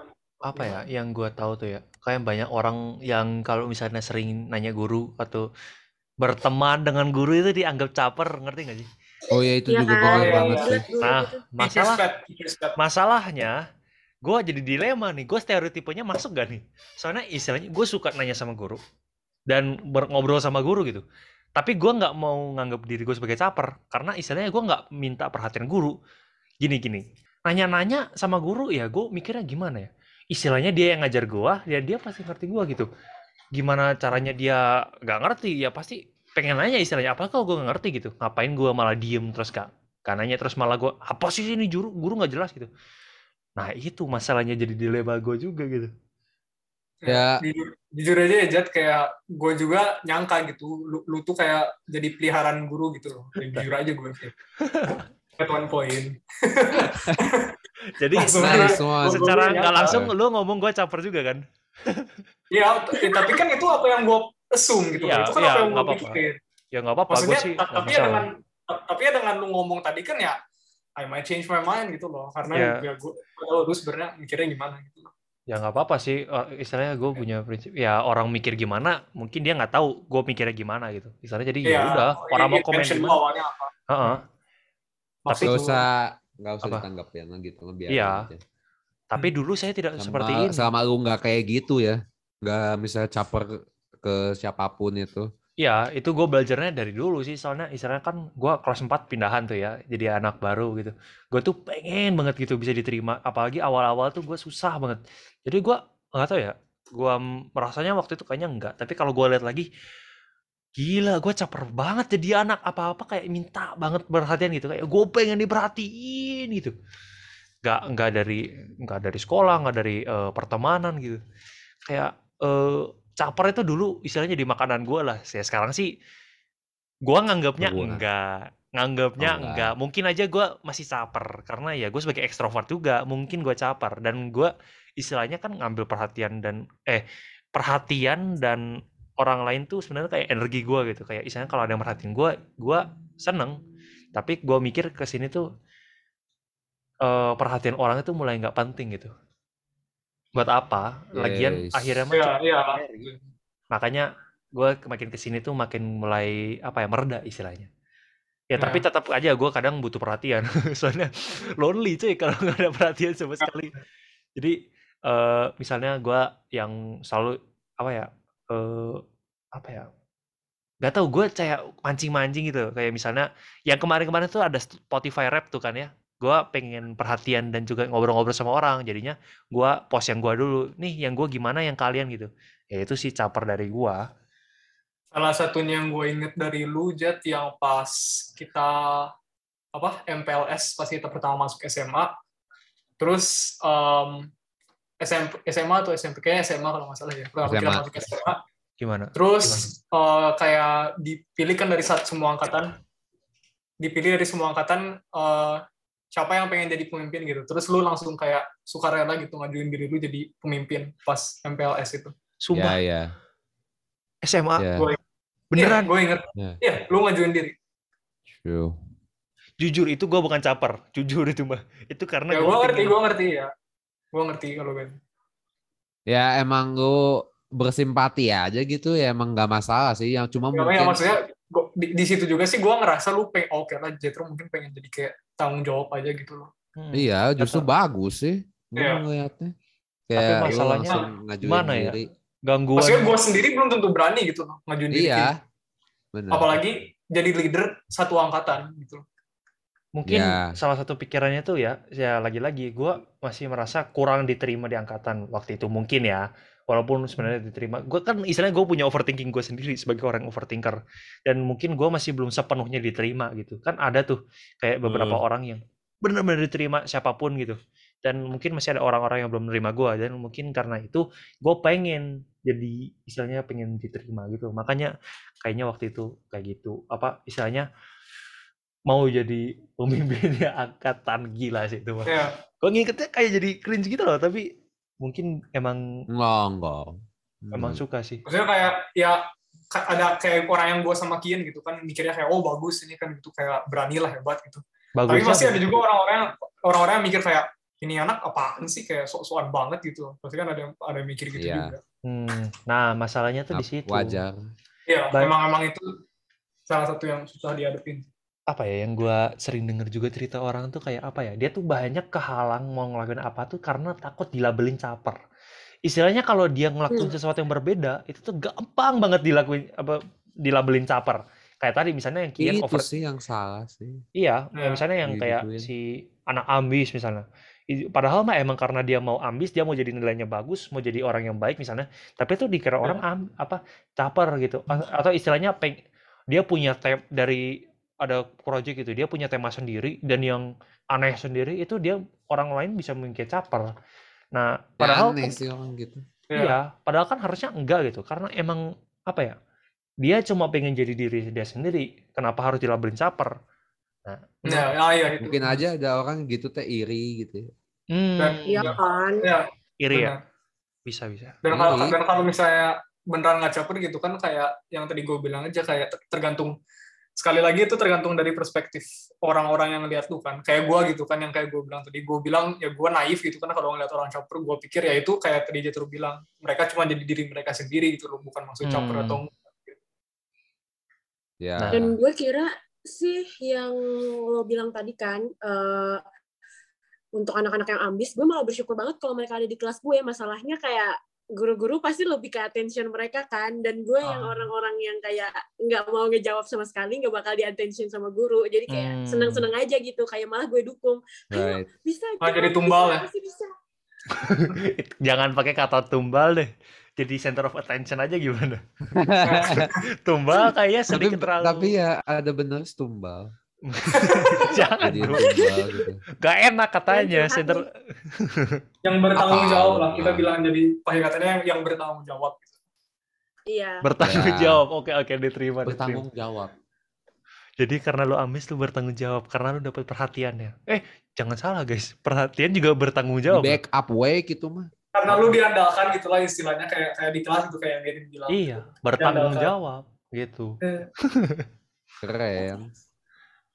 Speaker 1: apa ya yang gua tahu tuh ya kayak banyak orang yang kalau misalnya sering nanya guru atau berteman dengan guru itu dianggap caper ngerti nggak sih
Speaker 4: oh ya itu
Speaker 2: Iya
Speaker 4: juga
Speaker 2: kan?
Speaker 4: benar
Speaker 3: iya,
Speaker 4: banget
Speaker 3: iya.
Speaker 4: sih.
Speaker 1: nah masalah masalahnya gue jadi dilema nih. Gue stereotipenya masuk gak nih? Soalnya istilahnya gue suka nanya sama guru dan ngobrol sama guru gitu. Tapi gue nggak mau nganggap diri gue sebagai caper karena istilahnya gue nggak minta perhatian guru. Gini gini. Nanya-nanya sama guru ya gue mikirnya gimana ya? Istilahnya dia yang ngajar gue ya dia pasti ngerti gue gitu. Gimana caranya dia nggak ngerti ya pasti pengen nanya istilahnya apa kalau gue nggak ngerti gitu ngapain gue malah diem terus gak, gak nanya terus malah gue apa sih ini guru guru nggak jelas gitu Nah itu masalahnya jadi dilema gue juga gitu.
Speaker 4: Ya.
Speaker 3: Jujur, jujur aja ya Jad, kayak gue juga nyangka gitu, lu, lu tuh kayak jadi peliharaan guru gitu loh. Jujur aja gue sih. At one point.
Speaker 1: Jadi secara, secara nggak langsung lu ngomong gue caper juga kan?
Speaker 3: Ya, t- tapi kan itu apa yang gue assume gitu.
Speaker 1: Iya,
Speaker 3: itu kan
Speaker 1: iya,
Speaker 3: apa yang
Speaker 1: nggak
Speaker 3: gue
Speaker 1: apa-apa.
Speaker 3: pikirin.
Speaker 1: Ya nggak apa-apa gue
Speaker 3: Maksudnya,
Speaker 1: sih.
Speaker 3: ta-
Speaker 1: nggak
Speaker 3: tapi ya dengan ta- tapi ya dengan lu ngomong tadi kan ya, I might change my mind gitu loh. Karena
Speaker 1: Iya.
Speaker 3: ya gue tahu lu sebenarnya mikirnya gimana gitu.
Speaker 1: Ya nggak apa-apa sih. Eh, Istilahnya gue punya prinsip. Ya orang mikir gimana, mungkin dia nggak tahu gue mikirnya gimana gitu. Istilahnya jadi ya
Speaker 3: Iya,
Speaker 1: udah. Orang
Speaker 3: iya,
Speaker 1: mau komen gimana?
Speaker 3: apa.
Speaker 1: Heeh.
Speaker 3: Maksud
Speaker 4: Nggak
Speaker 3: lu.
Speaker 4: usah nggak usah
Speaker 1: Apa?
Speaker 4: ditanggap ya gitu biar
Speaker 1: Iya.
Speaker 4: aja.
Speaker 1: Tapi dulu saya tidak
Speaker 4: Selama,
Speaker 1: seperti ini.
Speaker 4: selama lu nggak kayak gitu ya nggak misalnya caper ke siapa pun itu
Speaker 1: Iya, itu gue belajarnya dari dulu sih. Soalnya istilahnya kan gue kelas 4 pindahan tuh ya. Jadi anak baru gitu. Gue tuh pengen banget gitu bisa diterima. Apalagi awal-awal tuh gue susah banget. Jadi gue nggak tahu ya. Gue merasanya waktu itu kayaknya enggak. Tapi kalau gue lihat lagi, gila gue caper banget jadi anak. Apa-apa kayak minta banget perhatian gitu. Kayak gue pengen diperhatiin gitu. Nggak, nggak dari nggak dari sekolah, nggak dari eh, pertemanan gitu. Kayak eh, caper itu dulu istilahnya di makanan gue lah. Saya sekarang sih gue nganggapnya
Speaker 4: Gua.
Speaker 1: enggak, nganggapnya
Speaker 4: Oh, enggak.
Speaker 1: enggak. Mungkin aja gue masih caper karena ya gue sebagai ekstrovert juga mungkin gue caper dan gue istilahnya kan ngambil perhatian dan eh perhatian dan orang lain tuh sebenarnya kayak energi gue gitu kayak istilahnya kalau ada yang merhatiin gue gue seneng tapi gue mikir ke sini tuh eh, perhatian orang itu mulai nggak penting gitu buat apa lagian
Speaker 4: Yes.
Speaker 1: akhirnya mah
Speaker 3: Iya, iya.
Speaker 1: materi. makanya gue makin ke sini tuh makin mulai apa ya mereda istilahnya ya tapi
Speaker 3: Iya.
Speaker 1: tetap aja gue kadang butuh perhatian soalnya lonely cuy kalau nggak ada perhatian sama sekali jadi eh misalnya gue yang selalu apa ya eh apa ya nggak tahu gue kayak mancing-mancing gitu kayak misalnya yang kemarin-kemarin tuh ada Spotify Rap tuh kan ya gue pengen perhatian dan juga ngobrol-ngobrol sama orang jadinya gue post yang gue dulu nih yang gue gimana yang kalian? gitu. Ya itu sih caper dari gue
Speaker 3: Salah satunya yang gue inget dari lu, Jet, yang pas kita apa MPLS, pas kita pertama masuk SMA, terus em, SMP, SMA atau SMP, kayaknya SMA kalau nggak salah ya, pertama kita
Speaker 4: SMA.
Speaker 3: masuk SMA,
Speaker 1: gimana?
Speaker 3: Terus eh, kayak dipilih kan dari satu semua angkatan, dipilih dari semua angkatan, eh, siapa yang pengen jadi pemimpin gitu, terus lu langsung kayak sukarela gitu ngajuin diri lu jadi pemimpin pas MPLS itu.
Speaker 1: sumpah
Speaker 4: Ya, ya.
Speaker 1: SMA
Speaker 4: Ya.
Speaker 3: Gue
Speaker 1: beneran
Speaker 3: gue inget,
Speaker 4: Ya.
Speaker 3: iya, lu ngajuin diri.
Speaker 4: True.
Speaker 1: jujur itu gue bukan caper jujur itu mah itu karena
Speaker 3: Ya
Speaker 1: gua
Speaker 3: gue ngerti, gue ngerti ya. Gue ngerti kalau kan.
Speaker 4: Ya emang lu bersimpati aja gitu ya emang nggak masalah sih. Yang cuma
Speaker 3: Ya, ya,
Speaker 4: mungkin
Speaker 3: maksudnya gua, di, di situ juga sih gue ngerasa lu pengen oke lah Jetro mungkin pengen jadi kayak tanggung jawab aja gitu loh.
Speaker 1: Hmm.
Speaker 4: iya justru
Speaker 3: Kata-
Speaker 4: bagus sih. Gue
Speaker 3: Iya.
Speaker 4: ngeliatnya. Kayak lu
Speaker 1: masalahnya
Speaker 4: langsung ngajuin
Speaker 1: gimana ya?
Speaker 4: diri.
Speaker 1: gangguan
Speaker 3: Maksudnya gue sendiri belum tentu berani gitu loh ngajuin diri.
Speaker 4: Iya. Benar.
Speaker 3: Apalagi jadi leader satu angkatan gitu. loh.
Speaker 1: mungkin
Speaker 4: Ya.
Speaker 1: salah satu pikirannya tuh ya ya lagi-lagi gue masih merasa kurang diterima di angkatan waktu itu mungkin ya walaupun sebenarnya diterima. Gue kan istilahnya gue punya overthinking gue sendiri sebagai orang overthinker. Dan mungkin gue masih belum sepenuhnya diterima gitu. Kan ada tuh kayak beberapa
Speaker 4: Hmm.
Speaker 1: orang yang benar-benar diterima siapa pun gitu. Dan mungkin masih ada orang-orang yang belum menerima gue dan mungkin karena itu gue pengen jadi istilahnya pengen diterima gitu. Makanya kayaknya waktu itu kayak gitu. Apa istilahnya mau jadi pemimpinnya angkatan gila sih itu mah
Speaker 3: Ya,
Speaker 1: gue ngiketnya kayak jadi cringe gitu loh. Tapi mungkin emang
Speaker 4: Enggak, enggak.
Speaker 1: emang
Speaker 4: Hmm.
Speaker 1: suka sih
Speaker 3: maksudnya kayak ya ada kayak orang yang gue sama Kian gitu kan mikirnya kayak oh bagus ini kan gitu kayak berani lah hebat gitu. Tapi
Speaker 1: bagusnya
Speaker 3: masih ada juga orang-orang yang orang-orang yang mikir kayak ini anak apaan sih kayak sok-sokan banget gitu. Pasti kan ada yang ada yang mikir gitu
Speaker 4: Iya.
Speaker 3: juga.
Speaker 1: Hmm, nah masalahnya tuh di situ
Speaker 4: Wajar.
Speaker 3: Iya, emang emang itu salah satu yang susah dihadapin.
Speaker 1: Apa ya yang gua sering denger juga cerita orang tuh kayak apa ya dia tuh banyak kehalang mau ngelakuin apa tuh karena takut dilabelin caper istilahnya kalau dia ngelakuin
Speaker 2: Hmm.
Speaker 1: sesuatu yang berbeda itu tuh gampang banget dilakuin apa dilabelin caper kayak tadi misalnya yang Kian
Speaker 4: Itu
Speaker 1: over
Speaker 4: sih yang salah sih.
Speaker 1: Iya,
Speaker 3: Ya,
Speaker 1: misalnya yang kayak si anak ambis misalnya. Padahal mah emang karena dia mau ambis, dia mau jadi nilainya bagus, mau jadi orang yang baik misalnya. Tapi itu dikira orang am, apa caper gitu. Atau istilahnya peng, dia punya tem dari ada project gitu, dia punya tema sendiri dan yang aneh sendiri itu dia orang lain bisa mungkin caper. Nah,
Speaker 4: Ya
Speaker 1: padahal
Speaker 4: aneh
Speaker 1: kan-
Speaker 4: sih orang gitu.
Speaker 1: Iya, padahal kan harusnya enggak gitu. Karena emang apa ya? Dia cuma pengen jadi diri dia sendiri. Kenapa harus dilabelin caper? Nah,
Speaker 3: Nah, ah, iya itu.
Speaker 4: Mungkin aja ada orang gitu teh iri gitu. ya.
Speaker 1: hmm,
Speaker 3: Dan,
Speaker 2: Iya
Speaker 3: ya,
Speaker 2: kan?
Speaker 3: ya,
Speaker 1: iri ya?
Speaker 3: benar.
Speaker 1: Bisa bisa.
Speaker 3: Dan kalau dan kalau misalnya beneran nggak caper gitu kan kayak yang tadi gue bilang aja kayak ter- tergantung sekali lagi itu tergantung dari perspektif orang-orang yang lihat lu kan kayak gue gitu kan yang kayak gue bilang tadi gue bilang ya gue naif gitu kan kalau ngeliat orang caper gue pikir ya itu kayak tadi Jethro bilang mereka cuma jadi diri mereka sendiri gitu loh bukan maksud caper
Speaker 1: Hmm.
Speaker 3: atau
Speaker 4: Ya.
Speaker 1: Nah.
Speaker 2: Dan gue kira sih yang lo bilang tadi kan, eh, untuk anak-anak yang ambis, gue malah bersyukur banget kalau mereka ada di kelas gue. Masalahnya kayak guru-guru pasti lebih ke attention mereka kan, dan gue yang
Speaker 3: Ah.
Speaker 2: orang-orang yang kayak nggak mau ngejawab sama sekali, nggak bakal di attention sama guru. Jadi kayak
Speaker 1: Hmm.
Speaker 2: seneng-seneng aja gitu, kayak malah gue dukung. Ayo,
Speaker 4: Right.
Speaker 2: bisa.
Speaker 3: Ah, jadi tumbal
Speaker 2: bisa,
Speaker 3: ya?
Speaker 2: pasti bisa.
Speaker 1: Jangan pakai kata tumbal deh. Jadi center of attention aja gimana? Tumbal kayaknya
Speaker 4: tapi
Speaker 1: sedikit terlalu.
Speaker 4: tapi ya ada bener tumbal.
Speaker 1: Jangan
Speaker 4: Jadi
Speaker 1: bro.
Speaker 4: tumbal gitu.
Speaker 1: Gak enak katanya
Speaker 2: Yang
Speaker 1: center.
Speaker 3: yang bertanggung jawab lah kita bilang jadi pakai katanya yang, yang bertanggung jawab gitu.
Speaker 2: Iya.
Speaker 1: Bertanggung
Speaker 4: Ya.
Speaker 1: jawab. Oke, oke, diterima, diterima.
Speaker 4: Bertanggung jawab.
Speaker 1: Jadi karena lu amis lu bertanggung jawab karena lu dapat perhatiannya. Eh, jangan salah guys. Perhatian juga bertanggung jawab.
Speaker 4: backup way gitu mah.
Speaker 3: Karena lu diandalkan gitu lah istilahnya kayak kayak di kelas gitu kayak yang bilang.
Speaker 1: Iya, bertanggung
Speaker 3: Diandalkan.
Speaker 1: jawab gitu.
Speaker 4: Keren.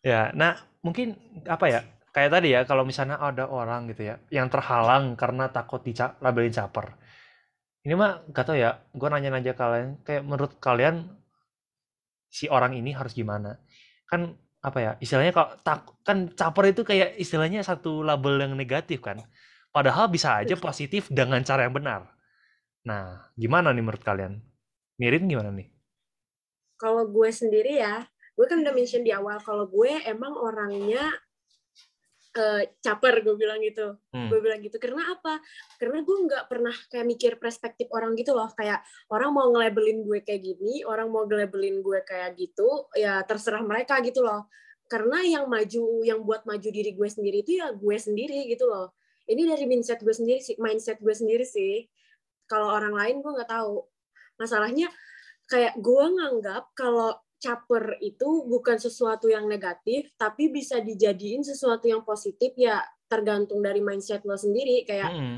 Speaker 1: Ya, nah mungkin apa ya? Kayak tadi ya, kalau misalnya ada orang gitu ya, yang terhalang karena takut dilabelin caper. Ini mah gak tau ya, gue nanya-nanya kalian, kayak menurut kalian si orang ini harus gimana? Kan apa ya, istilahnya kalau tak kan caper itu kayak istilahnya satu label yang negatif kan. Padahal bisa aja positif dengan cara yang benar. Nah, gimana nih menurut kalian? Mirin gimana nih?
Speaker 2: Kalau gue sendiri ya, gue kan udah mention di awal kalau gue emang orangnya eh, caper gue bilang gitu.
Speaker 1: Hmm.
Speaker 2: Gue bilang gitu karena apa? Karena gue nggak pernah kayak mikir perspektif orang gitu loh. Kayak orang mau ngelabelin gue kayak gini, orang mau ngelabelin gue kayak gitu, ya terserah mereka gitu loh. Karena yang maju, yang buat maju diri gue sendiri itu ya gue sendiri gitu loh. Ini dari mindset gue sendiri sih, mindset gue sendiri sih. Kalau orang lain gue nggak tahu. Masalahnya kayak gue nganggap kalau caper itu bukan sesuatu yang negatif, tapi bisa dijadiin sesuatu yang positif ya tergantung dari mindset lo sendiri. Kayak
Speaker 1: Hmm.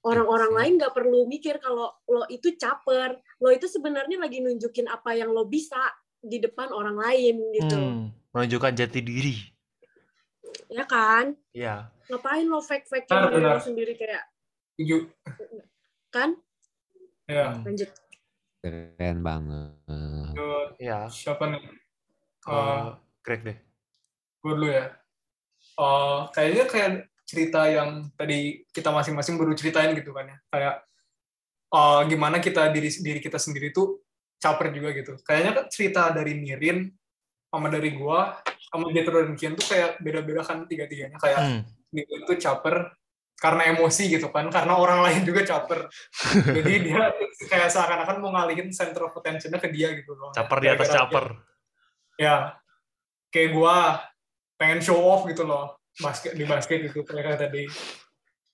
Speaker 2: orang-orang
Speaker 4: sih.
Speaker 2: lain nggak perlu mikir kalau lo itu caper, lo itu sebenarnya lagi nunjukin apa yang lo bisa di depan orang lain gitu,
Speaker 1: Hmm. Menunjukkan jati diri.
Speaker 2: ya kan?
Speaker 1: Ya.
Speaker 2: Ngapain lo fake-fake diri lo sendiri kayak
Speaker 3: Setuju.
Speaker 2: kan?
Speaker 3: Ya.
Speaker 2: Lanjut.
Speaker 4: Keren banget.
Speaker 1: Ya.
Speaker 3: Siapa nih?
Speaker 1: Eh,
Speaker 3: Eh,
Speaker 1: Greg deh.
Speaker 3: gue dulu ya. Eh, kayaknya kayak cerita yang tadi kita masing-masing baru ceritain gitu kan ya. Kayak eh, gimana kita diri diri kita sendiri tuh caper juga gitu. Kayaknya kan cerita dari Mirin sama dari gua sama Jetro dan Kian tuh kayak beda-beda kan tiga-tiganya kayak
Speaker 1: Hmm.
Speaker 3: Mirin tuh caper karena emosi gitu kan karena orang lain juga caper. Jadi dia kayak seakan-akan mau ngalihin center of attention-nya ke dia gitu loh.
Speaker 1: Caper di atas caper.
Speaker 3: dia- ya kayak gua pengen show off gitu loh basket di basket gitu kayak tadi.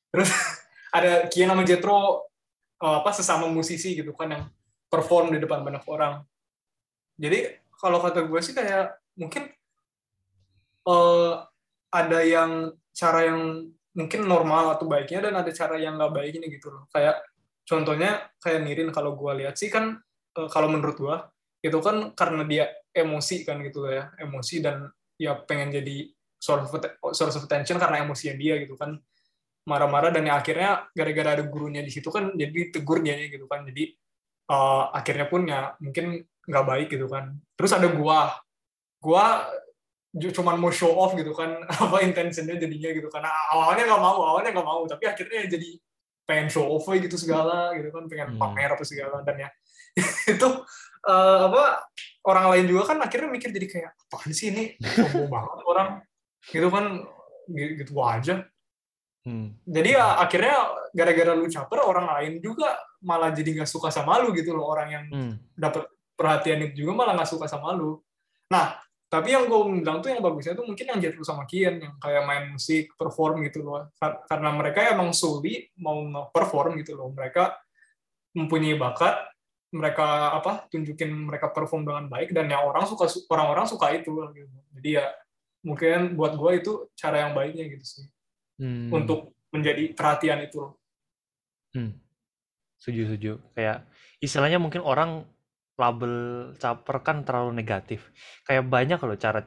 Speaker 3: Terus ada Kian sama Jetro eh, apa sesama musisi gitu kan yang perform di depan banyak orang. Jadi kalau kata gue sih kayak mungkin eh, ada yang cara yang mungkin normal atau baiknya dan ada cara yang nggak baiknya gitu loh. Kayak contohnya kayak Nirin kalau gue lihat sih kan eh, kalau menurut gue itu kan karena dia emosi kan gitu ya. Emosi dan ya pengen jadi source of, source of attention karena emosinya dia gitu kan. Marah-marah dan ya akhirnya gara-gara ada gurunya di situ kan jadi tegur dia gitu kan. Jadi eh, akhirnya pun ya mungkin nggak baik gitu kan. Terus ada gua. Ju- cuman mau show off gitu kan apa intentionnya jadinya gitu karena awalnya nggak mau awalnya nggak mau tapi akhirnya jadi pengen show off gitu segala gitu kan pengen
Speaker 1: Hmm.
Speaker 3: pamer apa segala. Dan ya itu eh, apa orang lain juga kan akhirnya mikir jadi kayak apaan sih ini? Sombong banget orang. Gitu kan gitu, gitu aja.
Speaker 1: Hmm.
Speaker 3: jadi ya akhirnya gara-gara lu caper orang lain juga malah jadi nggak suka sama lu gitu loh. Orang yang
Speaker 1: Hmm.
Speaker 3: dapat perhatian itu juga malah nggak suka sama lu. Nah tapi yang gue bilang tuh yang bagusnya tuh mungkin yang Jetro sama Kian yang kayak main musik perform gitu loh Kar- karena mereka emang solely mau nge-perform gitu loh mereka mempunyai bakat mereka apa tunjukin mereka perform dengan baik dan yang orang suka orang-orang suka itu gitu. jadi ya mungkin buat gue itu cara yang baiknya gitu sih
Speaker 1: Hmm.
Speaker 3: untuk menjadi perhatian itu loh.
Speaker 1: Hmm. Setuju, setuju. Kayak istilahnya mungkin orang label caper kan terlalu negatif. Kayak banyak loh cara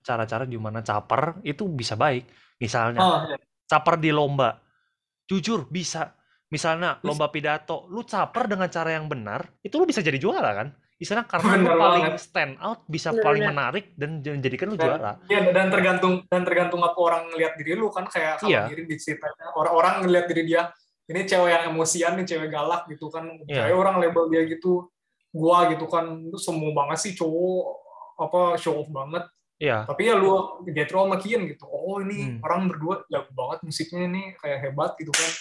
Speaker 1: cara-cara gimana caper itu bisa baik. Misalnya
Speaker 3: Ah, ya.
Speaker 1: caper di lomba. Jujur bisa. Misalnya
Speaker 3: Bisa.
Speaker 1: lomba pidato, lu caper dengan cara yang benar, itu lu bisa jadi juara kan? Misalnya karena lu paling
Speaker 3: banget.
Speaker 1: stand out, bisa
Speaker 2: Bener,
Speaker 1: paling
Speaker 2: bener.
Speaker 1: menarik dan menjadikan lu
Speaker 3: Dan-
Speaker 1: juara.
Speaker 3: Iya, dan tergantung dan tergantung apa orang ngelihat diri lu kan kayak kalau
Speaker 1: Iya.
Speaker 3: diri di ceritanya orang-orang ngelihat diri dia ini cewek yang emosian nih cewek galak gitu kan
Speaker 1: Iya.
Speaker 3: kayak orang label dia gitu gua gitu kan lu semua banget sih cowok apa show off banget
Speaker 1: Iya.
Speaker 3: tapi ya lu Jetro sama Kian gitu oh ini
Speaker 1: Hmm.
Speaker 3: orang berdua jago banget musiknya nih kayak hebat gitu kan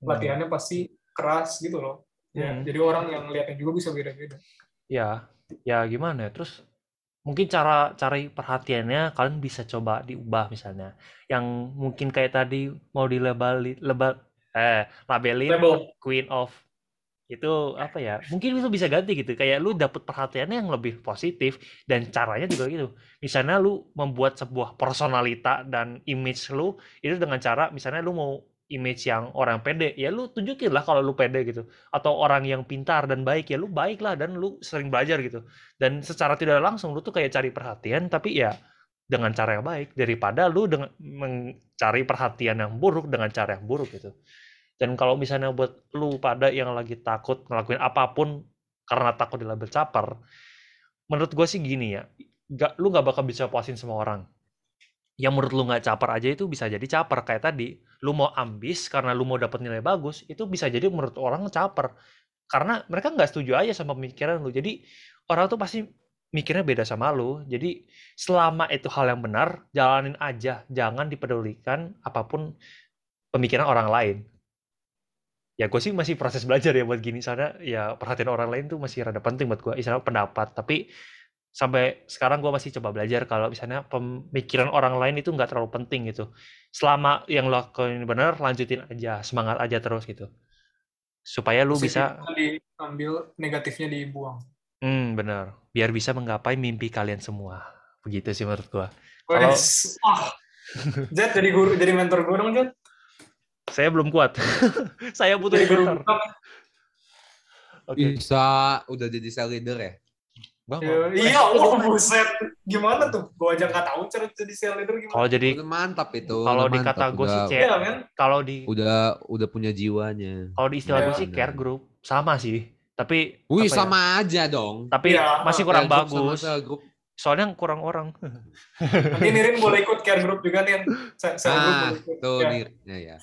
Speaker 3: latihannya pasti keras gitu loh ya
Speaker 1: Hmm.
Speaker 3: jadi orang yang lihatnya juga bisa beda-beda
Speaker 1: Ya, ya gimana ya? Terus mungkin cara cari perhatiannya kalian bisa coba diubah misalnya. Yang mungkin kayak tadi mau dilabeli lebal eh labelin
Speaker 3: label
Speaker 1: Queen of itu apa ya mungkin itu bisa ganti gitu kayak lu dapet perhatiannya yang lebih positif dan caranya juga gitu. Misalnya lu membuat sebuah personalita dan image lu itu dengan cara misalnya lu mau image yang orang pede ya lu tunjukin lah kalau lu pede gitu. Atau orang yang pintar dan baik ya lu baik lah dan lu sering belajar gitu. Dan secara tidak langsung lu tuh kayak cari perhatian tapi ya dengan cara yang baik. Daripada lu dengan mencari perhatian yang buruk dengan cara yang buruk gitu dan kalau misalnya buat lu pada yang lagi takut ngelakuin apa pun karena takut dilabel caper, menurut gue sih gini ya, gak, lu gak bakal bisa puasin semua orang. Yang menurut lu gak caper aja itu bisa jadi caper kayak tadi. Lu mau ambis karena lu mau dapat nilai bagus, itu bisa jadi menurut orang caper. Karena mereka nggak setuju aja sama pemikiran lu. Jadi orang tuh pasti mikirnya beda sama lu. Jadi selama itu hal yang benar, jalanin aja. Jangan dipedulikan apa pun pemikiran orang lain ya gue sih masih proses belajar ya buat gini. Soalnya ya perhatian orang lain tuh masih rada penting buat gue misalnya pendapat. Tapi sampai sekarang gue masih coba belajar kalau misalnya pemikiran orang lain itu nggak terlalu penting gitu. Selama yang lo lakuin benar lanjutin aja semangat aja terus gitu. Supaya lu bisa
Speaker 3: diambil negatifnya dibuang.
Speaker 1: Hmm benar. Biar bisa menggapai mimpi kalian semua. Begitu sih menurut gue kalau
Speaker 3: ah, Jet jadi guru jadi mentor gue dong Jet
Speaker 1: saya belum kuat. saya butuh mentor.
Speaker 4: Okay. Bisa udah jadi sel leader ya?
Speaker 3: Bang, ya, iya, oh buset. Gimana tuh? Gue aja nggak tahu cara jadi sel leader gimana.
Speaker 1: Kalau jadi
Speaker 4: udah mantap itu.
Speaker 1: Kalau di kata gue sih. Ya, kan? Kalau di
Speaker 4: udah udah punya jiwanya.
Speaker 1: Kalau di istilah gue sih care group sama sih. Tapi
Speaker 4: Wih, sama ya? aja dong.
Speaker 1: Tapi ya, masih kurang bagus. Sama Soalnya kurang orang.
Speaker 3: Nanti Nirin boleh ikut care group juga nih. Sel
Speaker 4: ah, group Tuh, ya. Nirin. Ya, ya.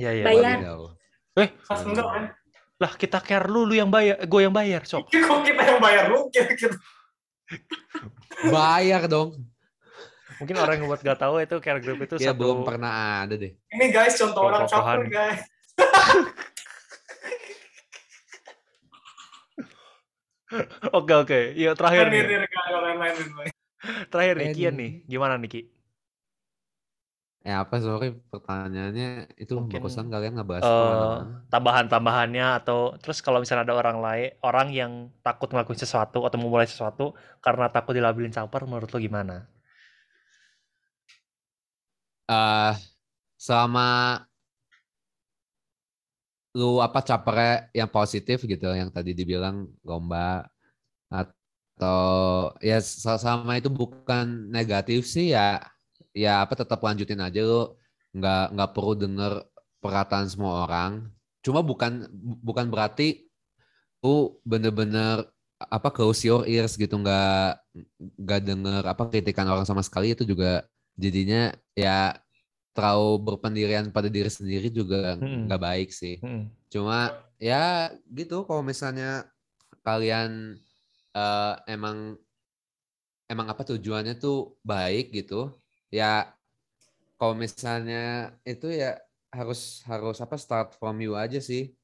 Speaker 1: Iya iya.
Speaker 2: Bayar.
Speaker 1: Eh, enggak kan? Lah kita care lu, lu yang bayar, gue yang bayar, sok.
Speaker 3: Kok kita yang bayar lu? Kita,
Speaker 4: bayar dong.
Speaker 1: Mungkin orang yang buat gak tahu itu care group itu
Speaker 4: ya,
Speaker 1: satu...
Speaker 4: belum pernah ada deh.
Speaker 3: Ini guys contoh orang caper guys.
Speaker 1: oke oke, iya terakhir nih. Terakhir nih, Kian nih, gimana nih Ki?
Speaker 4: Eh apa? Sorry pertanyaannya itu Mungkin, barusan kalian ngebahas
Speaker 1: uh, tambahan-tambahannya atau terus kalau misalnya ada orang lain orang yang takut ngelakuin sesuatu atau memulai sesuatu karena takut dilabelin caper menurut lo gimana?
Speaker 4: Uh, selama lu apa capernya yang positif gitu yang tadi dibilang lomba atau ya sama itu bukan negatif sih ya ya apa tetap lanjutin aja lo nggak nggak perlu denger perkataan semua orang. Cuma bukan bukan berarti lu bener-bener apa close your ears gitu. Nggak nggak denger apa kritikan orang sama sekali. Itu juga jadinya ya terlalu berpendirian pada diri sendiri juga nggak hmm. baik sih. Hmm. cuma ya gitu. Kalau misalnya kalian uh, emang emang apa tujuannya tuh baik gitu ya kalau misalnya itu ya harus harus apa start from you aja sih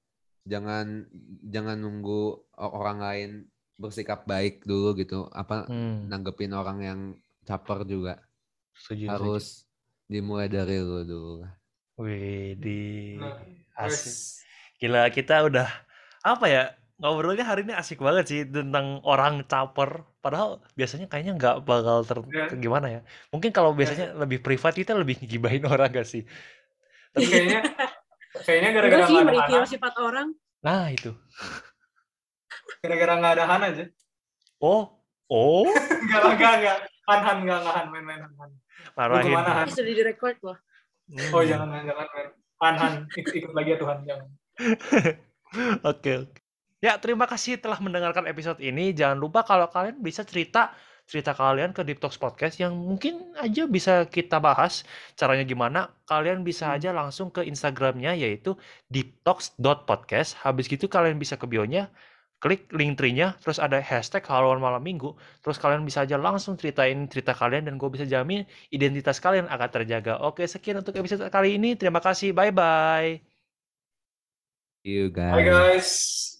Speaker 4: jangan jangan nunggu orang lain bersikap baik dulu gitu apa hmm. nanggepin orang yang caper juga setuju, harus setuju. dimulai dari lu dulu
Speaker 1: Wih di nah, asik. Gila kita udah apa ya ngobrolnya hari ini asik banget sih tentang orang caper. Padahal biasanya kayaknya nggak bakal ter ya. gimana ya. Mungkin kalau biasanya ya. lebih privat kita lebih gibahin orang gak sih?
Speaker 3: Tapi kayaknya kayaknya gara-gara nggak ada Hana.
Speaker 2: sifat orang.
Speaker 1: Nah itu.
Speaker 3: Gara-gara nggak ada Han aja.
Speaker 1: Oh, oh.
Speaker 3: Enggak lah, enggak, enggak. Han, Han, enggak, enggak, Han, main-main, Han.
Speaker 1: Marahin.
Speaker 2: Mana, Han? Sudah direkord loh.
Speaker 3: Hmm. Oh, jangan, jangan, main. Han, Han, ikut, ikut lagi ya Tuhan, jangan.
Speaker 1: Oke, oke. Ya, terima kasih telah mendengarkan episode ini. Jangan lupa kalau kalian bisa cerita cerita kalian ke Deep Talks Podcast yang mungkin aja bisa kita bahas caranya gimana. Kalian bisa hmm. aja langsung ke Instagramnya yaitu deeptalks.podcast. Habis gitu kalian bisa ke bionya, klik link tree-nya, terus ada hashtag haluan malam minggu. Terus kalian bisa aja langsung ceritain cerita kalian dan gue bisa jamin identitas kalian akan terjaga. Oke, sekian untuk episode kali ini. Terima kasih. Bye-bye.
Speaker 4: See you guys.
Speaker 3: Bye guys.